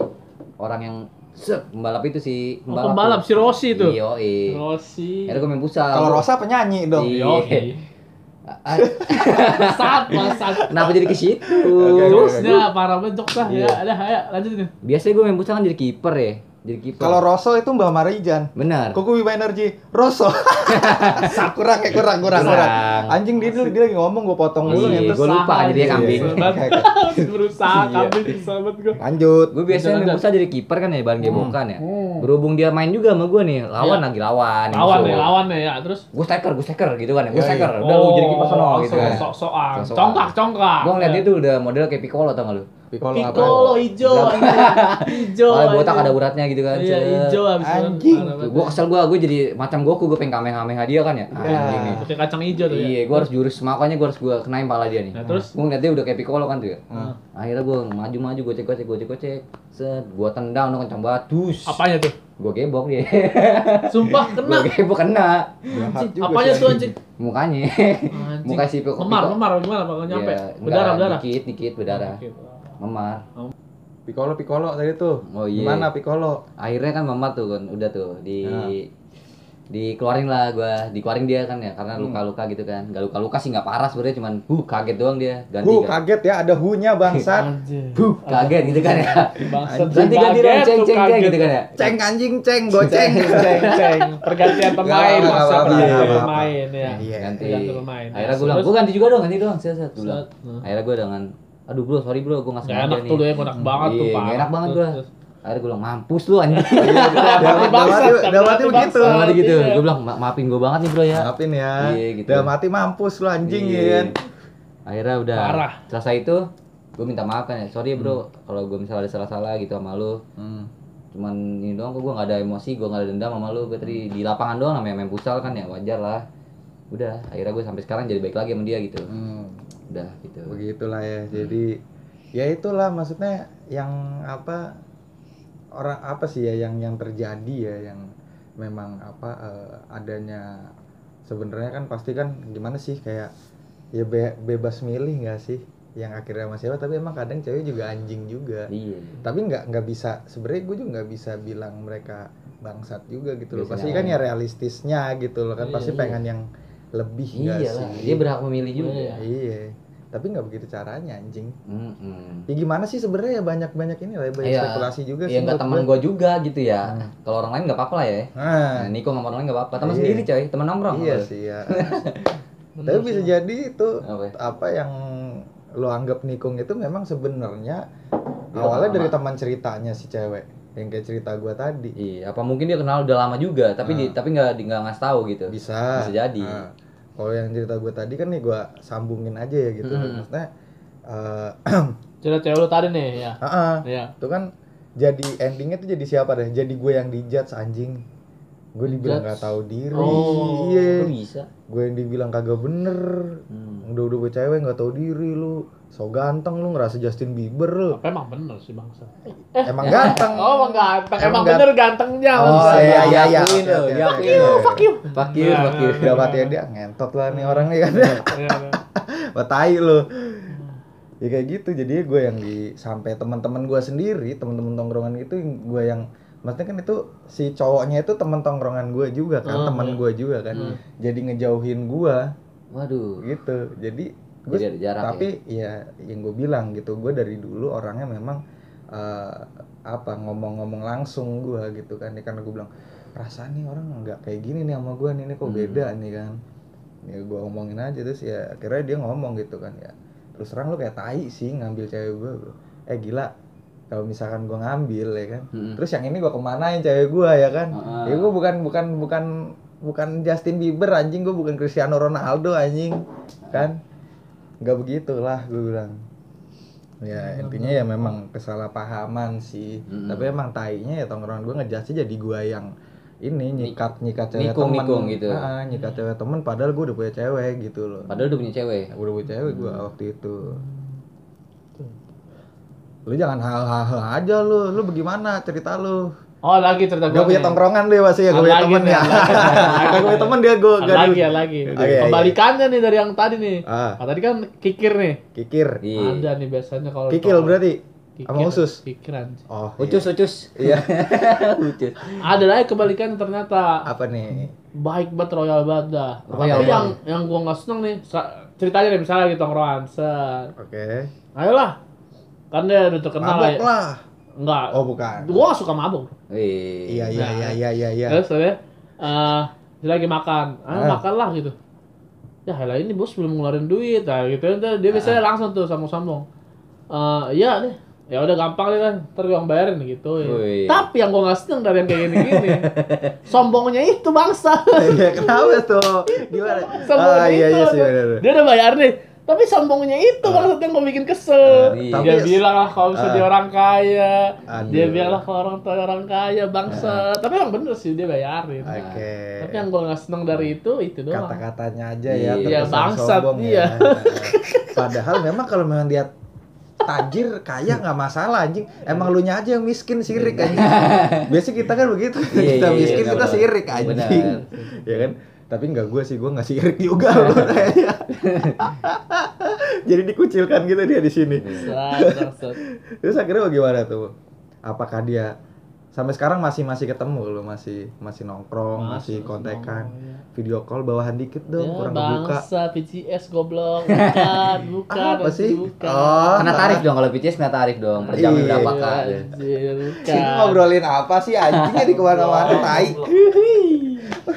orang yang pembalap itu si Oh, pembalap si Rossi tuh. iya iya Rossi. akhirnya gue main futsal Kalau Rosa penyanyi dong. Iya. Oke. Ah, Saat saat. kenapa jadi ke situ Oke, oke. Terus dia parah bentuk dah Iya. ya. Ada ayo lanjutin. biasanya gue main futsal kan jadi kiper ya jadi kiper Kalau Rosso itu Mbak Marijan. benar Kok gue energi? Rosso. kurang kayak kurang kurang kurang. Anjing dia dulu dia lagi ngomong gue potong dulu Iya, ngentot. gua lupa jadinya dia. kambing. Iya. Oke, oke. Berusaha Iya. kambing sahabat gue. Lanjut. gue biasanya futsal jadi kiper kan ya bahan gebokan ya Hmm. berhubung dia main juga sama gue nih lawan Iya. lagi lawan Lawan nih, lawan nih ya. Terus gue striker gue striker gitu kan ya gue Iya, striker iya. udah lu jadi kiper sono gitu kan Sok-sokan. Sok-sokan. Congkak, congkak. gue ngeliat dia tuh udah model kayak Piccolo tau gak lu Piccolo apa? Piccolo hijau hijau. Soalnya botak ada uratnya gitu kan Iya, hijau habis itu. Anjing. Banget. gue kesel gue gue jadi macam Goku gue pengen kamehameha dia kan ya Iya. anjing nih Pakai kacang hijau tuh ya. iya gue harus jurus makanya gue harus gue kenain pala dia nih Nah, terus? gue ngeliat dia udah kayak Piccolo kan tuh ya Hmm. akhirnya gue maju maju gue cek cek gue cek cek set gue tendang dong kencang batus Apanya tuh? gue gebok dia Sumpah kena. gue gebok kena Apanya tuh anjing. mukanya Anjing. muka si Piccolo Memar, memar gimana? Nyampe. Iya, Berdarah, enggak, berdarah. dikit dikit berdarah Oke. memar Piccolo Piccolo tadi tuh. Oh, iya. Gimana Piccolo? akhirnya kan memar tuh kan udah tuh di Ya. dikeluarin lah gua dikeluarin dia kan ya karena Hmm. luka-luka gitu kan gak luka-luka sih nggak parah sebenarnya cuman huh kaget doang dia ganti Hu kan kaget ya ada hu-nya bangsat. Huh kaget gitu kan ya Bangsat ganti ganti dong ceng ceng ceng kaget. gitu kan ya Ceng anjing ceng goceng. ceng ceng pergantian pemain Nggak apa-apa, masa pergantian pemain ya Iya. ganti pemain. akhirnya Ya, gue bilang gue ganti juga dong ganti doang Set. Nah. akhirnya gue dengan aduh bro sorry bro gue nggak Gak sengaja enak nih tuh dia enak banget tuh Iya, pak enak banget gua. akhirnya gue bilang mampus lu anjing dalam hati hati begitu. bangsat. Sama gitu Iya. gue bilang "Ma- maafin gue banget nih bro ya Maafin ya. Iya, gitu. Dalam hati mampus lu anjing Iya. ya kan. akhirnya udah Parah. selesai itu gue minta maaf kan ya sorry ya bro kalau gue misalnya ada salah-salah gitu sama lu Hmm. cuman ini doang kok gue gak ada emosi gue gak ada dendam sama lu gue tadi di lapangan doang namanya main futsal kan ya wajar lah udah akhirnya gue sampai sekarang jadi baik lagi sama dia gitu Hmm. Udah gitu. Begitulah ya. Jadi ya itulah maksudnya yang apa orang apa sih ya yang yang terjadi ya yang memang apa eh, adanya sebenarnya kan pasti kan gimana sih kayak ya be- bebas milih nggak sih yang akhirnya sama siapa tapi emang kadang cewek juga anjing juga. Iya. Tapi nggak nggak bisa sebenarnya gue juga nggak bisa bilang mereka bangsat juga gitu loh. Pasti kan ya realistisnya gitu loh kan Iya, pasti iya. pengen yang lebih nggak iya sih? dia berhak memilih juga. Iya. iya tapi nggak begitu caranya anjing Mm-mm. ya gimana sih sebenarnya ya banyak banyak ini lah ya, banyak Iya. spekulasi juga Iya sih nggak teman gue. juga gitu ya. Hmm. Kalau orang lain nggak apa-apa lah ya. nah Nah, Niko sama orang lain nggak apa-apa. Teman Iya. sendiri coy, teman nongkrong. iya Lu. sih ya tapi sih. bisa jadi itu Apa ya? apa yang lo anggap nikung itu memang sebenarnya awalnya dari teman ceritanya si cewek yang kayak cerita gue tadi Iya, apa mungkin dia kenal udah lama juga, tapi di, Ah. tapi nggak nggak ngasih tahu gitu. bisa Bisa jadi. Nah, kalau yang cerita gue tadi kan nih gue sambungin aja ya gitu Hmm. maksudnya eh Cerita cewek lu tadi nih ya. ah, ah, Iya. itu kan jadi endingnya tuh jadi siapa deh jadi gue yang dijudge anjing gue dibilang nggak tahu diri Oh, iya bisa? gue yang dibilang kagak bener Hmm. udah udah gue cewek nggak tahu diri lu so ganteng lu ngerasa Justin Bieber lu Apa emang bener sih bangsa? emang ganteng Oh emang ganteng, Emang emang, bener gantengnya Oh, bangsa. iya, iya, iya. Oke, loh. oke. Fuck you. Fuck you, fuck you. udah matian dia ngentot lah nih orang nih kan Iya, iya. batai lu ya kayak gitu jadi gue yang di sampai teman-teman gue sendiri teman-teman tongkrongan itu gue yang maksudnya kan itu si cowoknya itu teman tongkrongan gue juga kan Hmm, teman iya. gue juga kan Hmm. jadi ngejauhin gue Waduh. gitu jadi gue Jadi ada jarak tapi ya yang gue bilang gitu gue dari dulu orangnya memang eh, apa ngomong-ngomong langsung gue gitu kan ya karena gue bilang perasaan nih orang nggak kayak gini nih sama gue nih ini kok Hmm. beda nih kan ya gue ngomongin aja terus ya akhirnya dia ngomong gitu kan ya terus terang lu kayak tai sih ngambil cewek gue bro eh gila kalau misalkan gue ngambil ya kan. Mm-mm. terus yang ini gue kemanain cewek gue ya kan. Ah. ya gue bukan bukan bukan bukan Justin Bieber anjing. Gue bukan Cristiano Ronaldo anjing. Kan? Nggak begitulah gue bilang. Ya intinya ya memang kesalahpahaman sih. Mm-mm. tapi emang tainya ya tongkrongan gue ngejasnya jadi gue yang ini nyikat nyikat cewek nikung, temen. nikung gitu. Ah, nyikat cewek temen padahal gue udah punya cewek gitu loh. Padahal udah punya cewek. gue udah punya cewek gue waktu itu lu jangan hal-hal aja lu lu bagaimana cerita lu Oh lagi cerita Gak punya nih. tongkrongan dia masih ya, gak Ada punya lagi temen ya. Gak punya temen dia gue lagi, ada lagi. Oke, iya, Kebalikannya nih dari yang tadi nih. Ah. Ah, tadi kan kikir nih. Kikir. Iya. Ada nih biasanya kalau Kikil berarti? Kikir, Sama usus? Kikir anjing. Oh, Ucus, ucus. Iya. ucus. Ada lagi kebalikannya ternyata. Apa nih? Baik banget royal banget dah. Royal Tapi yang yang gua nggak seneng nih, ceritanya deh misalnya lagi tongkrongan, set. Oke. Ayolah. Kan dia udah terkenal lah. Mabok ya. lah. Enggak. Oh, bukan. Gua gak suka mabuk. Wih. Iya, iya, iya, iya, iya, iya. Terus saya eh dia lagi makan. Ah, Ah. makan lah gitu. Ya, lah ini bos belum ngeluarin duit. Nah, gitu. Dia biasanya Ah. langsung tuh sambung-sambung. Eh, iya deh. Ya udah gampang deh kan. Ntar gua yang bayarin gitu. Wih. Tapi yang gua gak seneng dari yang kayak gini-gini. sombongnya itu bangsa. Iya, kenapa tuh? Gimana? sombongnya Ah, iya, itu. iya sih, bener. bener. Dia udah bayar nih. Tapi sombongnya itu maksudnya yang bikin kesel. Iya. Dia Tapi- bilang lah kalau bisa Ah. dia orang kaya. Aduh. Dia bilang lah kalau orang tua orang kaya bangsa. Tapi emang bener sih dia bayarin. Oke. Tapi yang gua nggak seneng dari itu itu doang. kata-katanya aja ya Iya, terkesan bangsat, sombong iya. ya. Padahal memang kalau memang dia tajir kaya nggak masalah anjing emang lu nya aja yang miskin sirik anjing biasa kita kan begitu Iya, kita iya, miskin kita sirik anjing ya kan tapi nggak gue sih gue nggak sirik juga loh kayaknya jadi dikucilkan gitu dia di sini bangsat. terus akhirnya bagaimana tuh apakah dia sampai sekarang masih masih ketemu lo masih masih nongkrong masih, Masih kontekan nongkrong, iya. video call bawahan dikit dong Ya kurang bangsa PCS goblok bukan bukan Apa sih? bukan. Oh. Kena tarif dong kalau PCS kena tarif dong. Per jam Iya. berapa. Ini ngobrolin apa sih anjing jadi ke mana-mana tai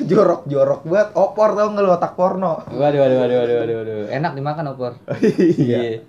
jorok jorok banget opor tau nggak lu otak porno Waduh, waduh, waduh, waduh, waduh, waduh. Enak dimakan opor. iya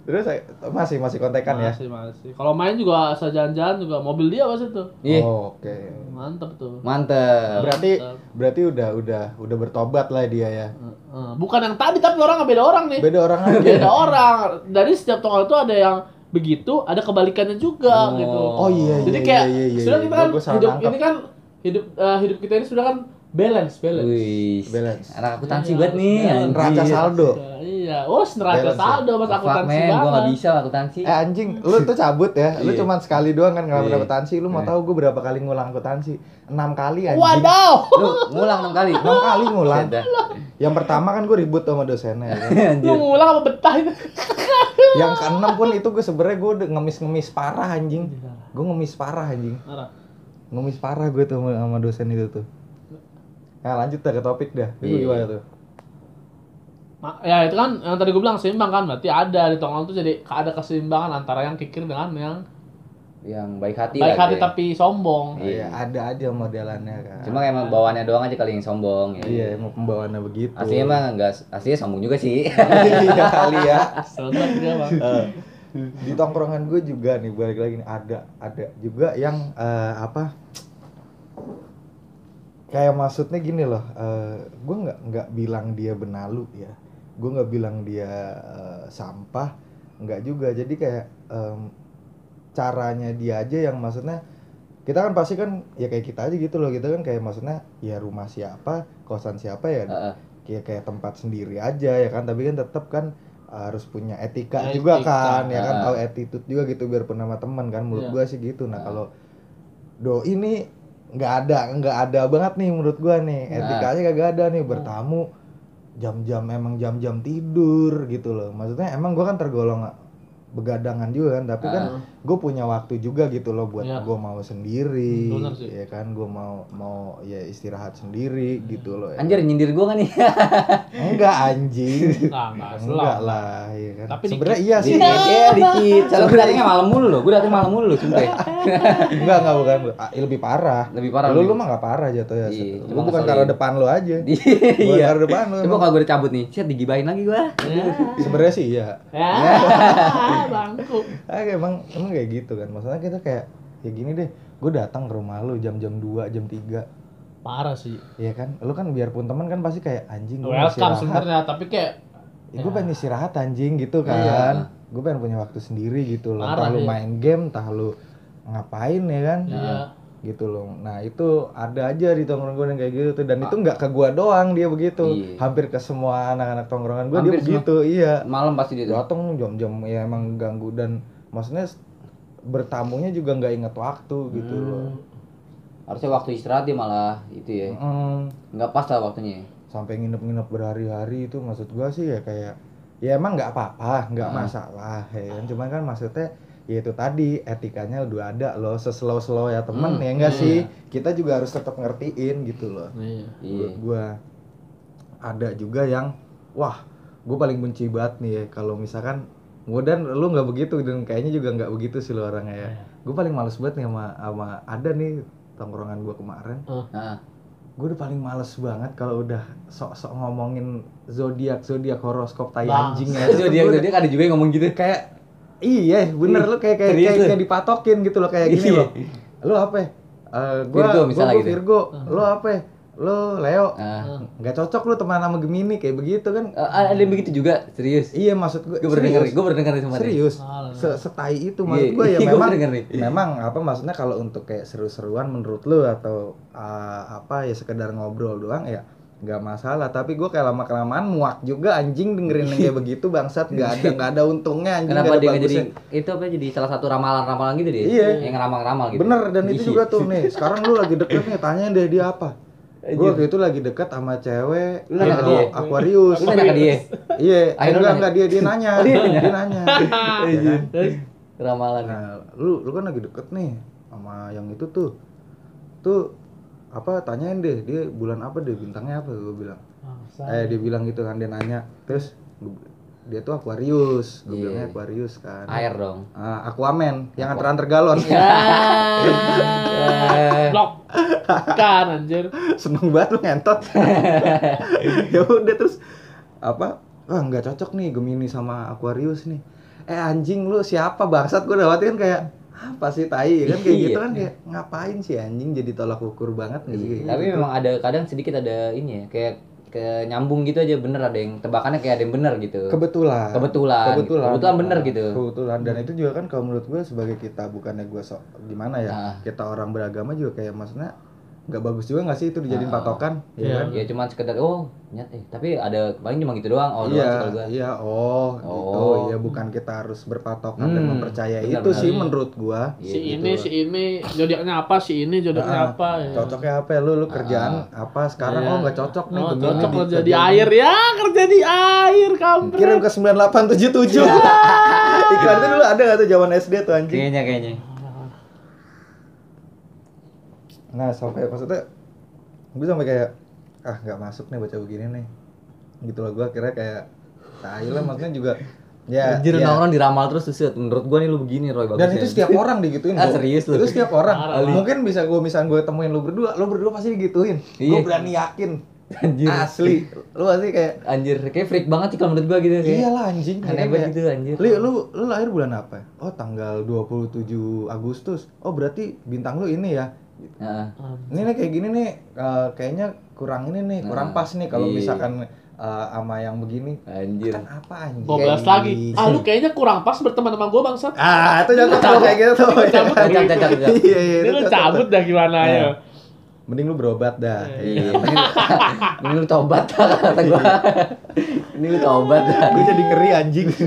terus saya- masih masih kontekan ya Masih masih. Kalau main juga asal jalan-jalan juga mobil dia pasti tuh. Iya. Oh, oke Mantep tuh. Mantep. berarti Mantap. berarti udah udah udah bertobat lah dia ya Heeh. Bukan yang tadi tapi orang beda orang nih. beda orang aja Beda orang. Dari setiap tongkol itu ada yang begitu, ada kebalikannya juga Oh. gitu. oh iya iya Jadi kayak iya, iya, sudah iya. kita kan Gua salah hidup nangkep. ini kan hidup eh, hidup kita ini sudah kan balance balance. Wih. Balance. Anak akuntansi Iya, banget nih. balance. Neraca saldo Nah, iya, oh neraca Balance ya? saldo mas akuntansi gua banget. gak bisa akuntansi. eh anjing lu tuh cabut ya lu Iya. cuma sekali doang kan nggak Iya. akuntansi lu mau Iya. tahu gue berapa kali ngulang akuntansi enam kali anjing Wadaw. Lu ngulang enam kali. enam kali ngulang yang pertama kan gue ribut sama dosennya ya kan? Lu ngulang apa betah itu? yang keenam pun itu gue sebenarnya gue udah ngemis-ngemis parah anjing gue ngemis parah anjing. Ngemis parah gue tuh sama, sama dosen itu tuh ya lanjut dah ke topik dah itu Iya. gimana tuh Ma- Ya itu kan yang tadi gue bilang seimbang kan berarti ada di tongkol tuh jadi ada keseimbangan antara yang kikir dengan yang Yang baik hati baik lah, hati gitu ya. tapi sombong. Iya. Iya, ada aja modelannya kan Cuma emang bawaannya doang aja kali yang sombong ya. iya emang pembawaannya begitu Aslinya mah enggak aslinya sombong juga sih. iya kali ya Selamat dia bang. Eh, di tongkrongan gue juga nih balik lagi nih ada ada juga yang eh, apa kayak maksudnya gini loh eh, gue nggak nggak bilang dia benalu ya gue nggak bilang dia eh, sampah nggak juga. Jadi kayak em, caranya dia aja yang maksudnya kita kan pasti kan ya kayak kita aja gitu loh kita kan kayak maksudnya ya rumah siapa kosan siapa ya Heeh. kayak kayak tempat sendiri aja ya kan. Tapi kan tetap kan harus punya etika, Etika, juga kan ya kan ah. tahu attitude juga gitu biar pernah sama teman kan menurut Iya. gua sih gitu nah Ah. kalau do ini nggak ada nggak ada banget nih menurut gua nih Nah. etikanya kagak ada nih bertamu jam-jam emang jam-jam tidur gitu loh maksudnya emang gua kan tergolong begadangan juga kan tapi kan Ah. Gue punya waktu juga gitu loh buat Iya. gua mau sendiri Hmm, bener sih. ya kan gua mau mau ya istirahat sendiri gitu loh ya. Anjir nyindir gua kan nih. Enggak anjing. Nah, nggak Enggak selang. lah, ya kan. Tapi Sebenarnya iya sih. Dikit ya, dikit. Soalnya gue datangnya malam mulu loh. Gue datang malam mulu loh, sumpah. enggak, enggak bukan. Ah, lebih parah. Lebih parah. Lu lu mah enggak parah jatuhnya. Iya, Lu cuma bukan karena depan lu aja. Bukan Iya. karena depan lu. Coba kalau gue cabut nih, set digibahin lagi gua. Ya. Sebenarnya sih iya. Ya, bangku. Ah, emang emang kayak gitu kan. Maksudnya kita kayak ya gini deh. Gue datang ke rumah lu jam-jam 2, jam 3. Parah sih. Iya kan? Lu kan biarpun teman kan pasti kayak anjing gue Welcome sebenarnya, tapi kayak Ya, gue pengen istirahat anjing gitu kan. Iya. Gue pengen punya waktu sendiri gitu loh. Parah, Entah lu iya. main game, entah lu ngapain ya kan. Iya. gitu loh. Nah itu ada aja di tongkrongan gue yang kayak gitu tuh dan itu nggak ke gua doang dia begitu. Iya. Hampir ke semua anak-anak tongkrongan gue dia begitu. Iya. Malam pasti dia. Datang jam-jam ya emang ganggu dan maksudnya bertamunya juga nggak inget waktu gitu Hmm. loh. Harusnya waktu istirahat dia malah itu ya. Mm, Nggak pas lah waktunya. sampai nginep-nginep berhari-hari itu maksud gua sih ya kayak ya emang nggak apa-apa nggak Ah. masalah ya kan cuman kan maksudnya ya itu tadi etikanya udah ada loh seslow slow ya temen Hmm, ya enggak iya. sih kita juga harus tetap ngertiin gitu loh Iya. Iya. menurut gua ada juga yang wah gue paling benci banget nih ya kalau misalkan Mudah lu nggak begitu dan kayaknya juga nggak begitu sih lu orangnya ya. Iya. Gue paling males banget nih sama sama ada nih tongkrongan gue kemarin. Nah, Gue udah paling males banget kalau udah sok-sok ngomongin zodiak zodiak horoskop tai Bang. anjing ya. itu dia dia ada juga yang ngomong gitu. kayak iya bener lu kayak kayak kayak, kayak dipatokin gitu loh kayak gini Iya. loh. Lu apa? ya? Eh, gua, Virgo gua- misalnya gua gitu. Virgo. Lu apa? ya? Lu Leo. Nah, Nggak cocok lu teman sama Gemini kayak begitu kan. eh, ada yang begitu juga, serius. Iya maksud gue Gue pernah denger, gue sama dia. serius Alah. Se setai itu Iya, maksud gue ya iya, gua memang denger nih. memang apa maksudnya kalau untuk kayak seru-seruan menurut lu atau uh, apa ya sekedar ngobrol doang ya nggak masalah tapi gue kayak lama kelamaan muak juga anjing dengerin yang kayak begitu bangsat nggak ada nggak ada untungnya anjing Kenapa dia jadi itu apa jadi salah satu ramalan-ramalan gitu dia? Iya. Yang ngeramal-ngeramal gitu. bener dan itu Iya. juga tuh nih sekarang lu lagi deket nih tanyain deh dia apa gue waktu itu lagi deket sama cewek Lu nanya dia? Aquarius Lu nanya ke dia. iya enggak nanya? enggak dia dia nanya Oh, dia nanya? dia nanya Ya kan? Terus Ramalan. Nah, lu lu kan lagi deket nih sama yang itu tuh. Tuh apa tanyain deh dia bulan apa deh bintangnya apa gue bilang. bangsa. Eh dia bilang gitu kan dia nanya. Terus dia tuh Aquarius, gue Iya. bilangnya Aquarius kan. Air dong. Ah, Aquaman yang antar-antar galon. Eh, Blok. Kan anjir. Seneng banget lu ngentot. ya udah terus apa? Wah nggak cocok nih Gemini sama Aquarius nih. Eh anjing lu siapa bangsat gue dapatin kayak apa sih tai kan kayak Iya. gitu kan kayak ngapain sih anjing jadi tolak ukur banget Iya, kayak Tapi gitu. memang ada kadang sedikit ada ini ya, kayak ke nyambung gitu aja bener ada yang tebakannya kayak ada yang bener gitu. kebetulan Kebetulan. kebetulan Kebetulan bener gitu. kebetulan dan itu juga kan kalau menurut gue sebagai kita bukannya gue sok gimana ya Ah. kita orang beragama juga kayak maksudnya nggak bagus juga nggak sih itu dijadiin Ah. patokan Iya. ya kan Ya cuman sekedar oh nyat eh tapi ada paling cuma gitu doang. Oh doang iya gua. iya oh, gitu Oh. ya bukan kita harus berpatokan dan Hmm, mempercayai benar, itu benar. sih menurut gua Iya, Si gitu. ini, si ini, zodiaknya apa, si ini, zodiaknya Ah, apa. ya. cocoknya apa ya lu lu kerjaan apa sekarang Iya. oh nggak cocok nih Oh, cocok di kerja di air ya, kerja di air, kampret. kirim ke 9877 iklan itu dulu ada nggak tuh zaman SD tuh anjing Kayaknya kayaknya. Nah sampai maksudnya gue sampai kayak ah nggak masuk nih baca begini nih gitu loh gue kira kayak tai lah maksudnya juga ya, Anjir ya. orang diramal terus set. Menurut gua nih lu begini Roy bagus. dan itu setiap orang digituin Ah, serius lu? itu setiap orang Parah. mungkin bisa gue misalnya gue temuin lu berdua lu berdua pasti digituin gue Iya. berani yakin Anjir. asli lu pasti kayak Anjir, kayak freak banget sih kalau menurut gua gitu kayak. iyalah anjing Aneh banget gitu anjir. Li, lu lu lahir bulan apa? Oh, tanggal 27 Agustus. Oh, berarti bintang lu ini ya. Heeh. Ini nih kayak gini nih eh, kayaknya kurang ini nih, kurang Nah, pas nih kalau iya. misalkan eh, sama yang begini. Anjir. Kan apa anjing? 12 lagi. Ah, lu kayaknya kurang pas berteman sama gua, bangsat. Ah, itu jangan kalau kayak gitu tuh. Cabut. Iya, iya. Ini lu cabut dah gimana ya. Mending lu berobat dah. Iya. Ini lu tobat kata gua. Ini lu tobat dah. Gue jadi ngeri anjing.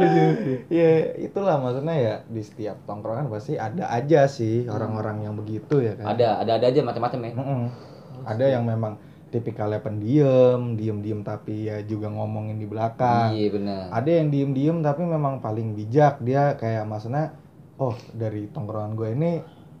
ya itulah maksudnya ya di setiap tongkrongan pasti ada aja sih orang-orang yang begitu ya kan. Ada, ada ada aja macam-macam ya. Mm-mm. Ada yang memang tipikalnya pendiam, diem-diem tapi ya juga ngomongin di belakang. Iya benar. Ada yang diem-diem tapi memang paling bijak dia kayak maksudnya oh dari tongkrongan gue ini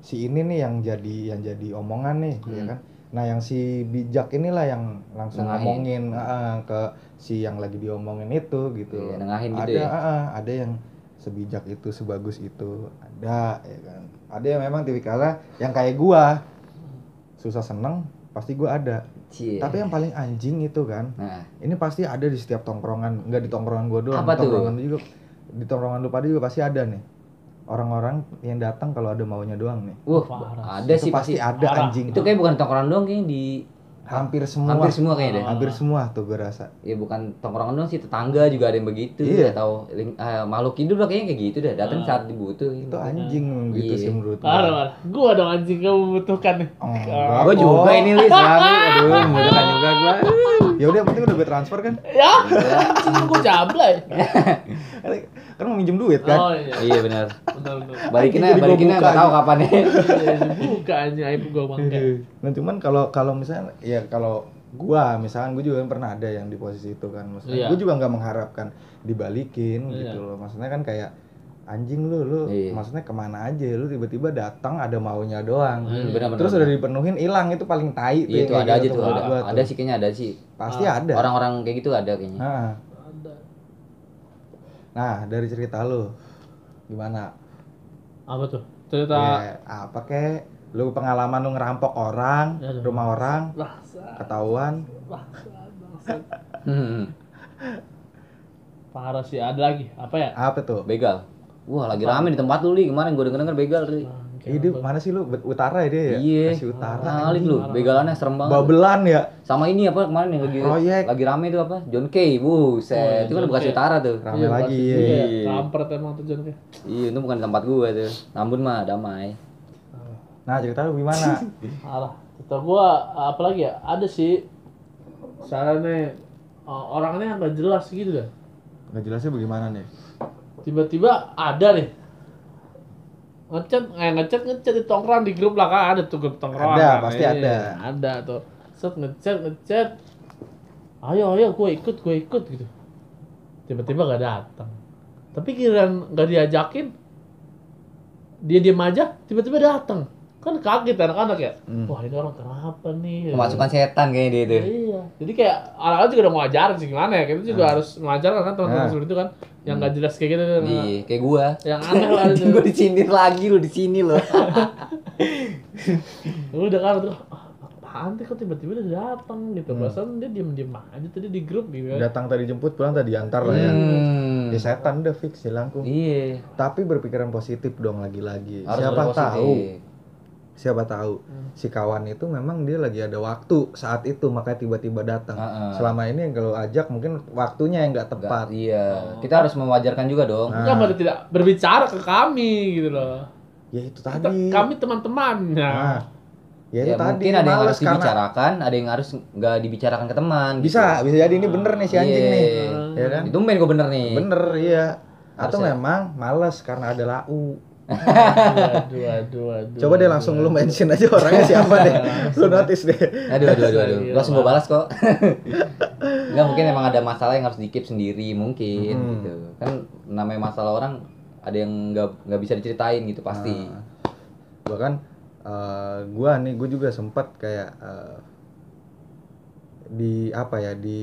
si ini nih yang jadi yang jadi omongan nih ya Hmm. kan. Nah yang si bijak inilah yang langsung Nengahin. ngomongin ah, ke si yang lagi diomongin itu gitu. Iya, nengahin gitu ada ya. ah, ada yang sebijak itu sebagus itu ada ya kan. Ada yang memang tipikalnya yang kayak gua susah seneng pasti gua ada. Cie. Tapi yang paling anjing itu kan Nah, ini pasti ada di setiap tongkrongan nggak di tongkrongan gua doang Apa di tuh? tongkrongan lu juga di tongkrongan lu pada juga pasti ada nih orang-orang yang datang kalau ada maunya doang nih wah, Parah. ada itu sih pasti pasti. ada Parah. anjing Itu kayak bukan tongkrongan doang kayaknya di hampir semua hampir semua kayaknya deh. hampir semua tuh gua rasa Ya bukan tongkrongan doang sih, tetangga juga ada yang begitu Iya. atau ling- eh, makhluk hidup lah kayaknya kayak gitu dah. Datang Ah. saat dibutuh. itu anjing gitu Iya. sih menurut Parah, gua parah. Gua dong anjing kamu membutuhkan nih. Oh. Gue juga ini Lis, Rami. Aduh, membutuhkan juga gua. ya udah penting udah gue transfer kan Ya, gua jablay. kan mau minjem duit kan Oh iya. Iya benar. Balikinnya balikinnya buka nggak tahu aja. kapan ya. Iya, Buka aja aib gua bangke. nah cuman kalau kalau misalnya ya kalau gua misalkan gua juga pernah ada yang di posisi itu kan maksudnya Iya. gua juga nggak mengharapkan dibalikin Iya. gitu loh maksudnya kan kayak anjing lu lu Iya. maksudnya ke mana aja lu tiba-tiba datang ada maunya doang Hmm, benar-benar. terus udah dipenuhin hilang itu paling tai tuh Iya itu ada aja gitu tuh. menurut Ada, ada tuh. sih kayaknya ada sih. pasti Ah, ada Orang-orang kayak gitu ada kayaknya. Ada. Nah dari cerita lu gimana Apa tuh? Cerita Ya, apa kek lu pengalaman lu ngerampok orang Aduh. rumah orang Bangsat, ketahuan. Hmm. Parah sih, ada lagi. Apa ya? apa tuh Begal. Wah lagi rame di tempat lu li kemarin gue denger denger begal li. Ih, dia mana sih lu? Utara ya dia ya? Iya. Masih utara. Kali lu, begalannya serem banget. Babelan ya? Sama ini apa kemarin yang lagi Proyek. lagi rame itu apa? John Kay, buset. Oh, itu kan Bekasi Kay. Utara tuh. Rame lagi ya. Iya, kampret emang tuh John kayak. Iya, itu bukan tempat gue tuh. Nambun mah damai. Nah, cerita lu gimana? Alah, kata gua apa lagi ya? Ada sih sarannya uh, orangnya nggak jelas gitu kan. Nggak jelasnya bagaimana nih? Tiba-tiba ada nih ngechat eh ngechat ngechat di tongkrong di grup lah kan ada tuh grup tongkrong Ada, kan. pasti Iya, ada. ada tuh. Set ngechat ngechat. Ayo ayo gue ikut gue ikut gitu. Tiba-tiba gak datang. Tapi kirain nggak diajakin dia diem aja tiba-tiba datang kan kaget anak-anak ya Hmm. wah ini orang kenapa nih Kemasukan setan kayaknya dia tuh. Iya. Jadi kayak anak-anak juga udah mau ajarin sih gimana ya. Kita juga harus mengajarkan kan teman-teman Nah. seperti itu kan yang nggak jelas kayak gitu kan. Iya, kayak gua. Yang aneh lah itu. gue disindir lagi lu di sini lo. Udah kan tuh ah, apaan sih kok tiba-tiba dia datang gitu. Perasaan dia diem-diem aja tadi di grup gitu. Datang tadi jemput, pulang tadi antar lah ya. Hmm. Ya setan udah fix hilangku. Iya. Tapi berpikiran positif dong lagi-lagi. Harus Siapa positif. tahu, siapa tahu si kawan itu memang dia lagi ada waktu saat itu makanya tiba-tiba datang. Heeh. Selama ini yang kalau ajak mungkin waktunya yang nggak tepat. iya. Kita harus mewajarkan juga dong. Nah. Kenapa tidak berbicara ke kami gitu loh. Ya itu Kita, tadi. kami teman-temannya. Nah, ya itu Ya, tadi. mungkin ada yang harus karena- dibicarakan, ada yang harus nggak dibicarakan ke teman. gitu. Bisa, bisa jadi ini bener nih si anjing Iya. nih. Ya kan? Itu main gue bener nih. Bener iya. Atau Harusnya. memang males karena ada lau. Aduh, aduh, aduh. Coba deh langsung lu mention aja orangnya siapa deh. Lu notice deh. Aduh, aduh, aduh, aduh. Langsung gue balas kok. Enggak mungkin emang ada masalah yang harus dikip sendiri mungkin Hmm. gitu. Kan namanya masalah orang ada yang nggak nggak bisa diceritain gitu pasti. Nah, bahkan eh, gua nih gua juga sempat kayak eh, di apa ya di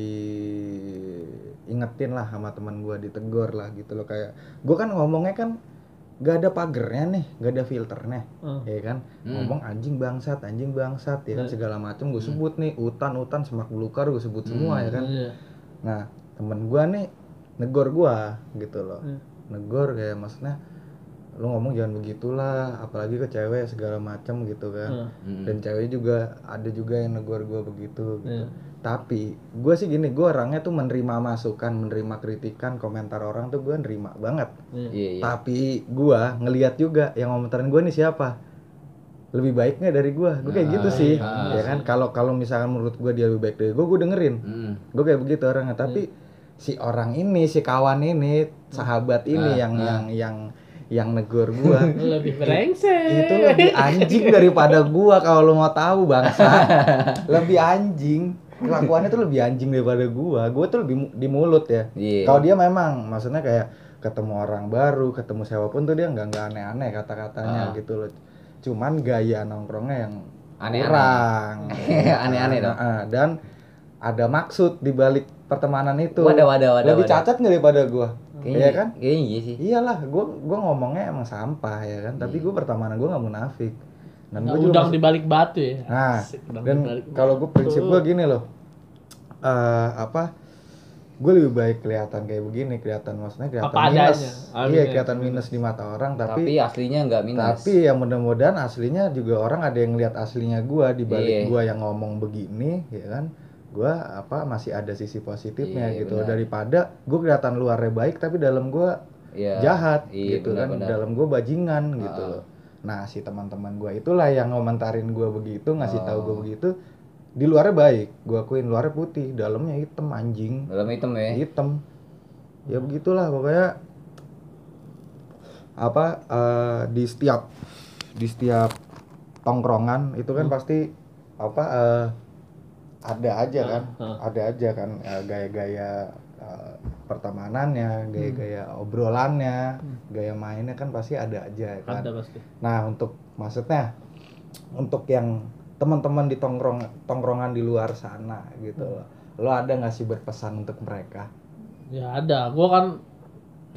ingetin lah sama teman gua ditegor lah gitu loh kayak gua kan ngomongnya kan gak ada pagernya nih gak ada filternya Hmm. ya kan Hmm. ngomong anjing bangsat anjing bangsat ya kan Hmm. segala macam gue sebut nih utan utan semak belukar gue sebut semua ya kan Iya. nah temen gua nih negor gua gitu loh Hmm. negor kayak maksudnya lu ngomong jangan begitulah apalagi ke cewek segala macam gitu kan Hmm. Hmm. dan cewek juga ada juga yang negor gua begitu gitu. Iya. Tapi gue sih gini gue orangnya tuh menerima masukan menerima kritikan komentar orang tuh gue nerima banget. Iya. Iya, iya. tapi gua ngelihat juga yang komentarin gue nih siapa. Lebih baik nggak dari gua? Gue kayak Ah, gitu sih. iya ya kan? kalau kalau misalkan menurut gua dia lebih baik dari gua gue dengerin. Hmm. gue kayak begitu orangnya. Tapi si orang ini si kawan ini sahabat ini Ah, yang ah. yang yang yang negor gua. Lebih brengsek. itu lebih anjing daripada gua kalau lu mau tahu bangsa. Lebih anjing kelakuannya tuh lebih anjing daripada gua gua tuh lebih di mulut ya Iya. kalau dia memang maksudnya kayak ketemu orang baru ketemu siapa pun tuh dia nggak nggak aneh-aneh kata-katanya Ah. gitu loh cuman gaya nongkrongnya yang Aneh-aneh. kurang Aneh-aneh dong. Nah, dan ada maksud di balik pertemanan itu Wadah, wadah, wadah, lebih wadah. cacat nggak daripada gua Kayaknya, Iya kan Kayaknya iya sih. iyalah gua gua ngomongnya emang sampah ya kan tapi gua pertemanan gua nggak munafik dan Nah, gua udang masih- di balik batu ya. Nah, Asik, dan kalau gue prinsip gue gini loh, eh apa? Gue lebih baik kelihatan kayak begini, kelihatan maksudnya kelihatan Apa minus. adanya. Iya, kelihatan minus di mata orang, Tapi, tapi aslinya nggak minus. tapi yang mudah-mudahan aslinya juga orang ada yang lihat aslinya gue di balik Iya. gue yang ngomong begini, ya kan? Gue apa masih ada sisi positifnya Iya, gitu benar. daripada gue kelihatan luarnya baik tapi dalam gue Iya. jahat Iya, gitu kan benar-benar. dalam gue bajingan gitu loh nah si teman-teman gue itulah yang ngomentarin gue begitu ngasih tahu gue Oh. begitu di luarnya baik gue akuin luarnya putih dalamnya hitam anjing Dalam hitam ya. hitam ya begitulah pokoknya apa eh, di setiap di setiap tongkrongan itu kan pasti apa eh, ada aja kan Heeh. ada aja kan eh, gaya-gaya eh, pertemanannya gaya-gaya obrolannya gaya mainnya kan pasti ada aja kan Ada pasti. Nah, untuk maksudnya untuk yang teman-teman di tongkrong tongkrongan di luar sana gitu loh. Lo ada nggak sih berpesan untuk mereka? Ya ada. Gua kan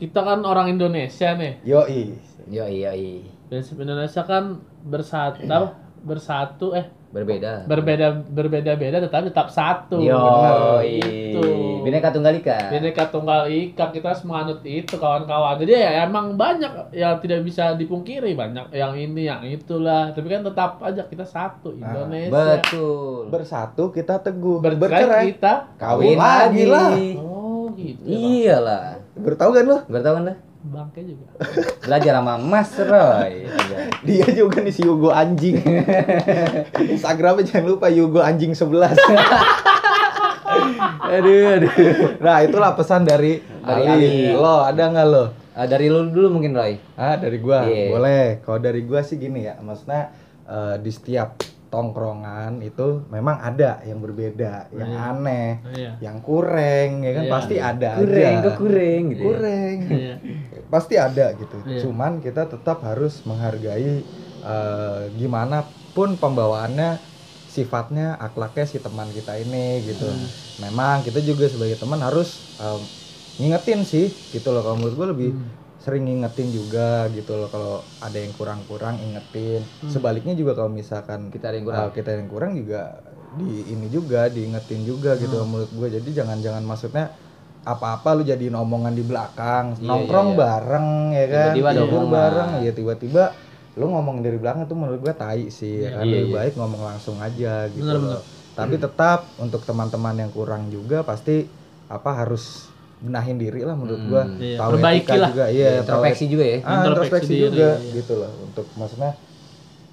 kita kan orang Indonesia nih. Yoi. Yo iya iya. Prinsip Indonesia kan bersatu bersatu eh Berbeda. berbeda berbeda-beda tetapi tetap satu. Yo Itu. Bineka Tunggal Ika. Bineka Tunggal Ika kita harus menganut itu kawan-kawan. Jadi ya emang banyak yang tidak bisa dipungkiri banyak yang ini yang itulah. Tapi kan tetap aja kita satu Indonesia. Betul. Bersatu kita teguh. Bercerai Bercerai kita. kawin lagi lah. Oh gitu. Iyalah. Bertahu kan lo? Bertahu kan dah? Bangke juga. Belajar sama Mas Roy. Dia juga nih si Yugo anjing. Instagramnya jangan lupa Yugo anjing 11. aduh, aduh. nah, itulah pesan dari Dari Ali. Ali. Lo ada nggak lo? Ah, dari lu dulu mungkin Roy. Ah, dari gua. Iya. Boleh. Kalau dari gua sih gini ya, maksudnya eh, di setiap tongkrongan itu memang ada yang berbeda, yang Iya. aneh, Iya. yang kurang, ya kan Iya. pasti ada Kureng, aja. kok kureng gitu. ya? Kurang. Pasti ada gitu. Iya. Cuman kita tetap harus menghargai eh, gimana pun pembawaannya sifatnya akhlaknya si teman kita ini gitu. Hmm. Memang kita juga sebagai teman harus em, ngingetin sih gitu loh kalau menurut gue lebih Hmm. sering ngingetin juga gitu loh kalau ada yang kurang-kurang ingetin. Hmm. Sebaliknya juga kalau misalkan Kita ada yang kurang. uh, kita yang kurang juga di ini juga diingetin juga gitu Hmm. menurut gue. Jadi jangan-jangan maksudnya apa-apa lu jadiin omongan di belakang, Iya, nongkrong iya, iya. bareng ya kan, ada tidur bareng ya tiba-tiba lu ngomong dari belakang tuh menurut gue tai sih ya Iya, kan iya, lebih iya. baik ngomong langsung aja gitu Bener, loh. Tapi tetap untuk teman-teman yang kurang juga pasti apa harus benahin diri lah menurut Hmm. gua. Iya, Tahu etika lah. juga, iya, Introspeksi juga ya. Ah, Introspeksi diri, juga iya. gitu loh untuk maksudnya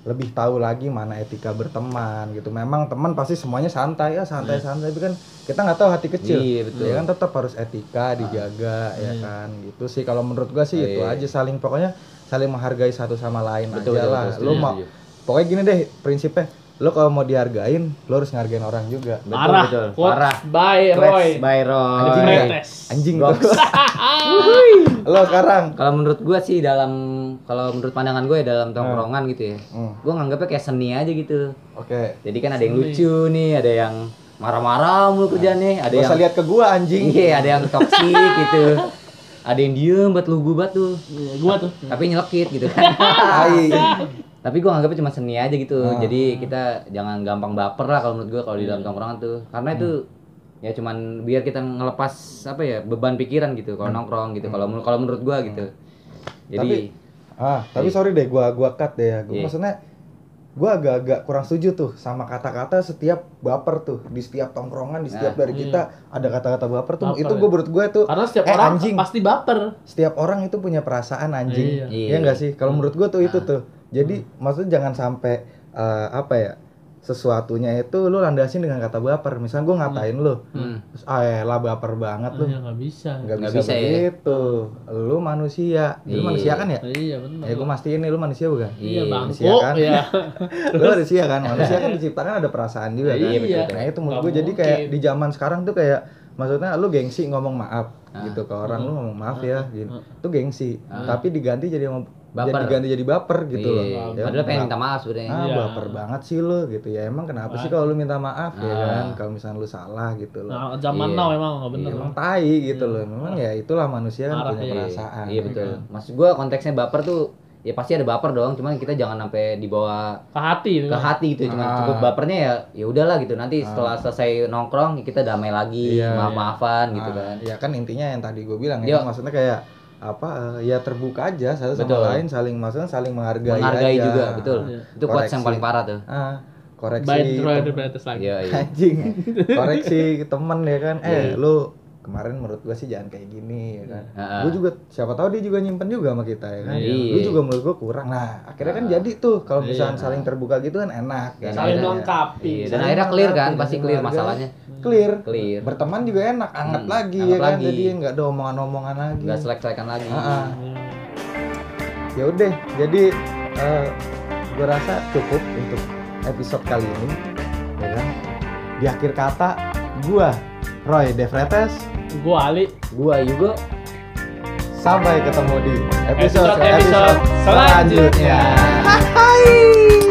lebih tahu lagi mana etika berteman gitu. Memang teman pasti semuanya santai ya santai santai tapi kan kita nggak tahu hati kecil. Iya, betul. Ya kan tetap harus etika dijaga ya Iya. kan gitu sih. Kalau menurut gua sih Iya, itu iya. aja saling pokoknya saling menghargai satu sama lain Betul, aja betul, lah. betul, Lu mau setuju. pokoknya gini deh prinsipnya. Lu kalau mau dihargain, lu harus ngargain orang juga. Betul, Parah. betul. Parah. by Roy. by Roy. Anjing ya? Kretes. Anjing. Lo sekarang. Kalau menurut gua sih dalam kalau menurut pandangan gue ya dalam tongkrongan gitu ya. Hmm, Gua nganggapnya kayak seni aja gitu. Oke. Jadi kan ada yang lucu nih, ada yang marah-marah mulu kerjaannya, ada Gak yang usah lihat ke gua anjing. Iya, ada yang toksik gitu. Ada yang diem buat lu buat tuh. Iya, Gua tuh. Tapi nyelekit gitu kan. Tapi gua nganggapnya cuma seni aja gitu. Ah. Jadi kita jangan gampang baper lah kalau menurut gua kalau di dalam tongkrongan tuh. Karena itu ya cuman biar kita ngelepas apa ya beban pikiran gitu kalau nongkrong gitu. Kalau kalau menurut gua gitu. Jadi Ah, tapi sorry deh gua gua cut deh ya. Gua Iya. maksudnya gua agak-agak kurang setuju tuh sama kata-kata setiap baper tuh di setiap tongkrongan di setiap Nah, dari kita ada kata-kata baper tuh Baper itu ya. gua menurut gua tuh Karena setiap Eh, orang anjing. pasti baper. setiap orang itu punya perasaan anjing. Iya. Iya Iya. enggak sih? Kalau menurut gua tuh itu Ah. tuh. Jadi maksudnya jangan sampai eh, apa ya? Sesuatunya itu lu landasin dengan kata baper. Misalnya gua ngatain lu, hmm. terus ah ya lah baper banget lu. Iya, nggak bisa. Nggak bisa, bisa ya. begitu. Lu manusia. Lu Iya. manusia kan ya? Iya, benar. Ya gua mastiin nih lu manusia bukan? Iya, Iya, manusia kan? Iya. lu manusia kan manusia kan diciptakan ada perasaan juga kan Iya, betul. nah itu menurut gue jadi kayak di zaman sekarang tuh kayak maksudnya lu gengsi ngomong maaf Ah. gitu ke orang lu ngomong maaf ya gitu Ah. itu gengsi Ah. tapi diganti jadi Baper. jadi diganti jadi baper gitu loh Iya. Ya, Padahal pengen minta maaf sebenarnya. ah Iya. baper banget sih lu gitu ya emang kenapa sih Ah. kalau lu minta maaf ya Ah. kan kalau misalnya lu salah gitu loh Nah, zaman Iya. now emang nggak bener. emang tai gitu loh memang ya itulah manusia kan Marah, punya iya. perasaan Iya betul. Maksud gua konteksnya baper tuh ya pasti ada baper dong, cuman kita jangan sampai dibawa Ke hati. ke hati gitu, cuma Ah. cukup bapernya ya ya udahlah gitu. Nanti setelah selesai nongkrong kita damai lagi, Iya, maaf-maafan gitu Ah, kan. Ya kan intinya yang tadi gue bilang ya maksudnya kayak apa eh, ya terbuka aja satu sama Betul. lain saling maksudnya saling menghargai Menghargai aja. juga, betul. Iya. Itu quotes yang Koreksi. paling parah tuh. Ah, koreksi. Bretes lagi. Iya, iya. anjing. koreksi temen ya kan. Eh, Iya. lu kemarin menurut gua sih jangan kayak gini ya kan. Heeh. Gue juga siapa tahu dia juga nyimpen juga sama kita ya kan. Iya. Lu juga menurut gua kurang. Nah, akhirnya kan Ah. jadi tuh kalau misalnya Iya. saling terbuka gitu kan enak ya. Dan Saling melengkapi. Iya, dan akhirnya clear kan, pasti clear masalahnya. Clear. Clear. Berteman juga enak, anget Hmm, lagi anget ya kan. lagi. Jadi nggak ada omongan-omongan lagi. Nggak selek-selekan lagi. Iya. ya udah jadi eh, gue rasa cukup untuk episode kali ini ya kan di akhir kata gua Roy Devretes Gua Ali. Gua juga sampai ketemu di episode Episode-episode episode selanjutnya. selanjutnya.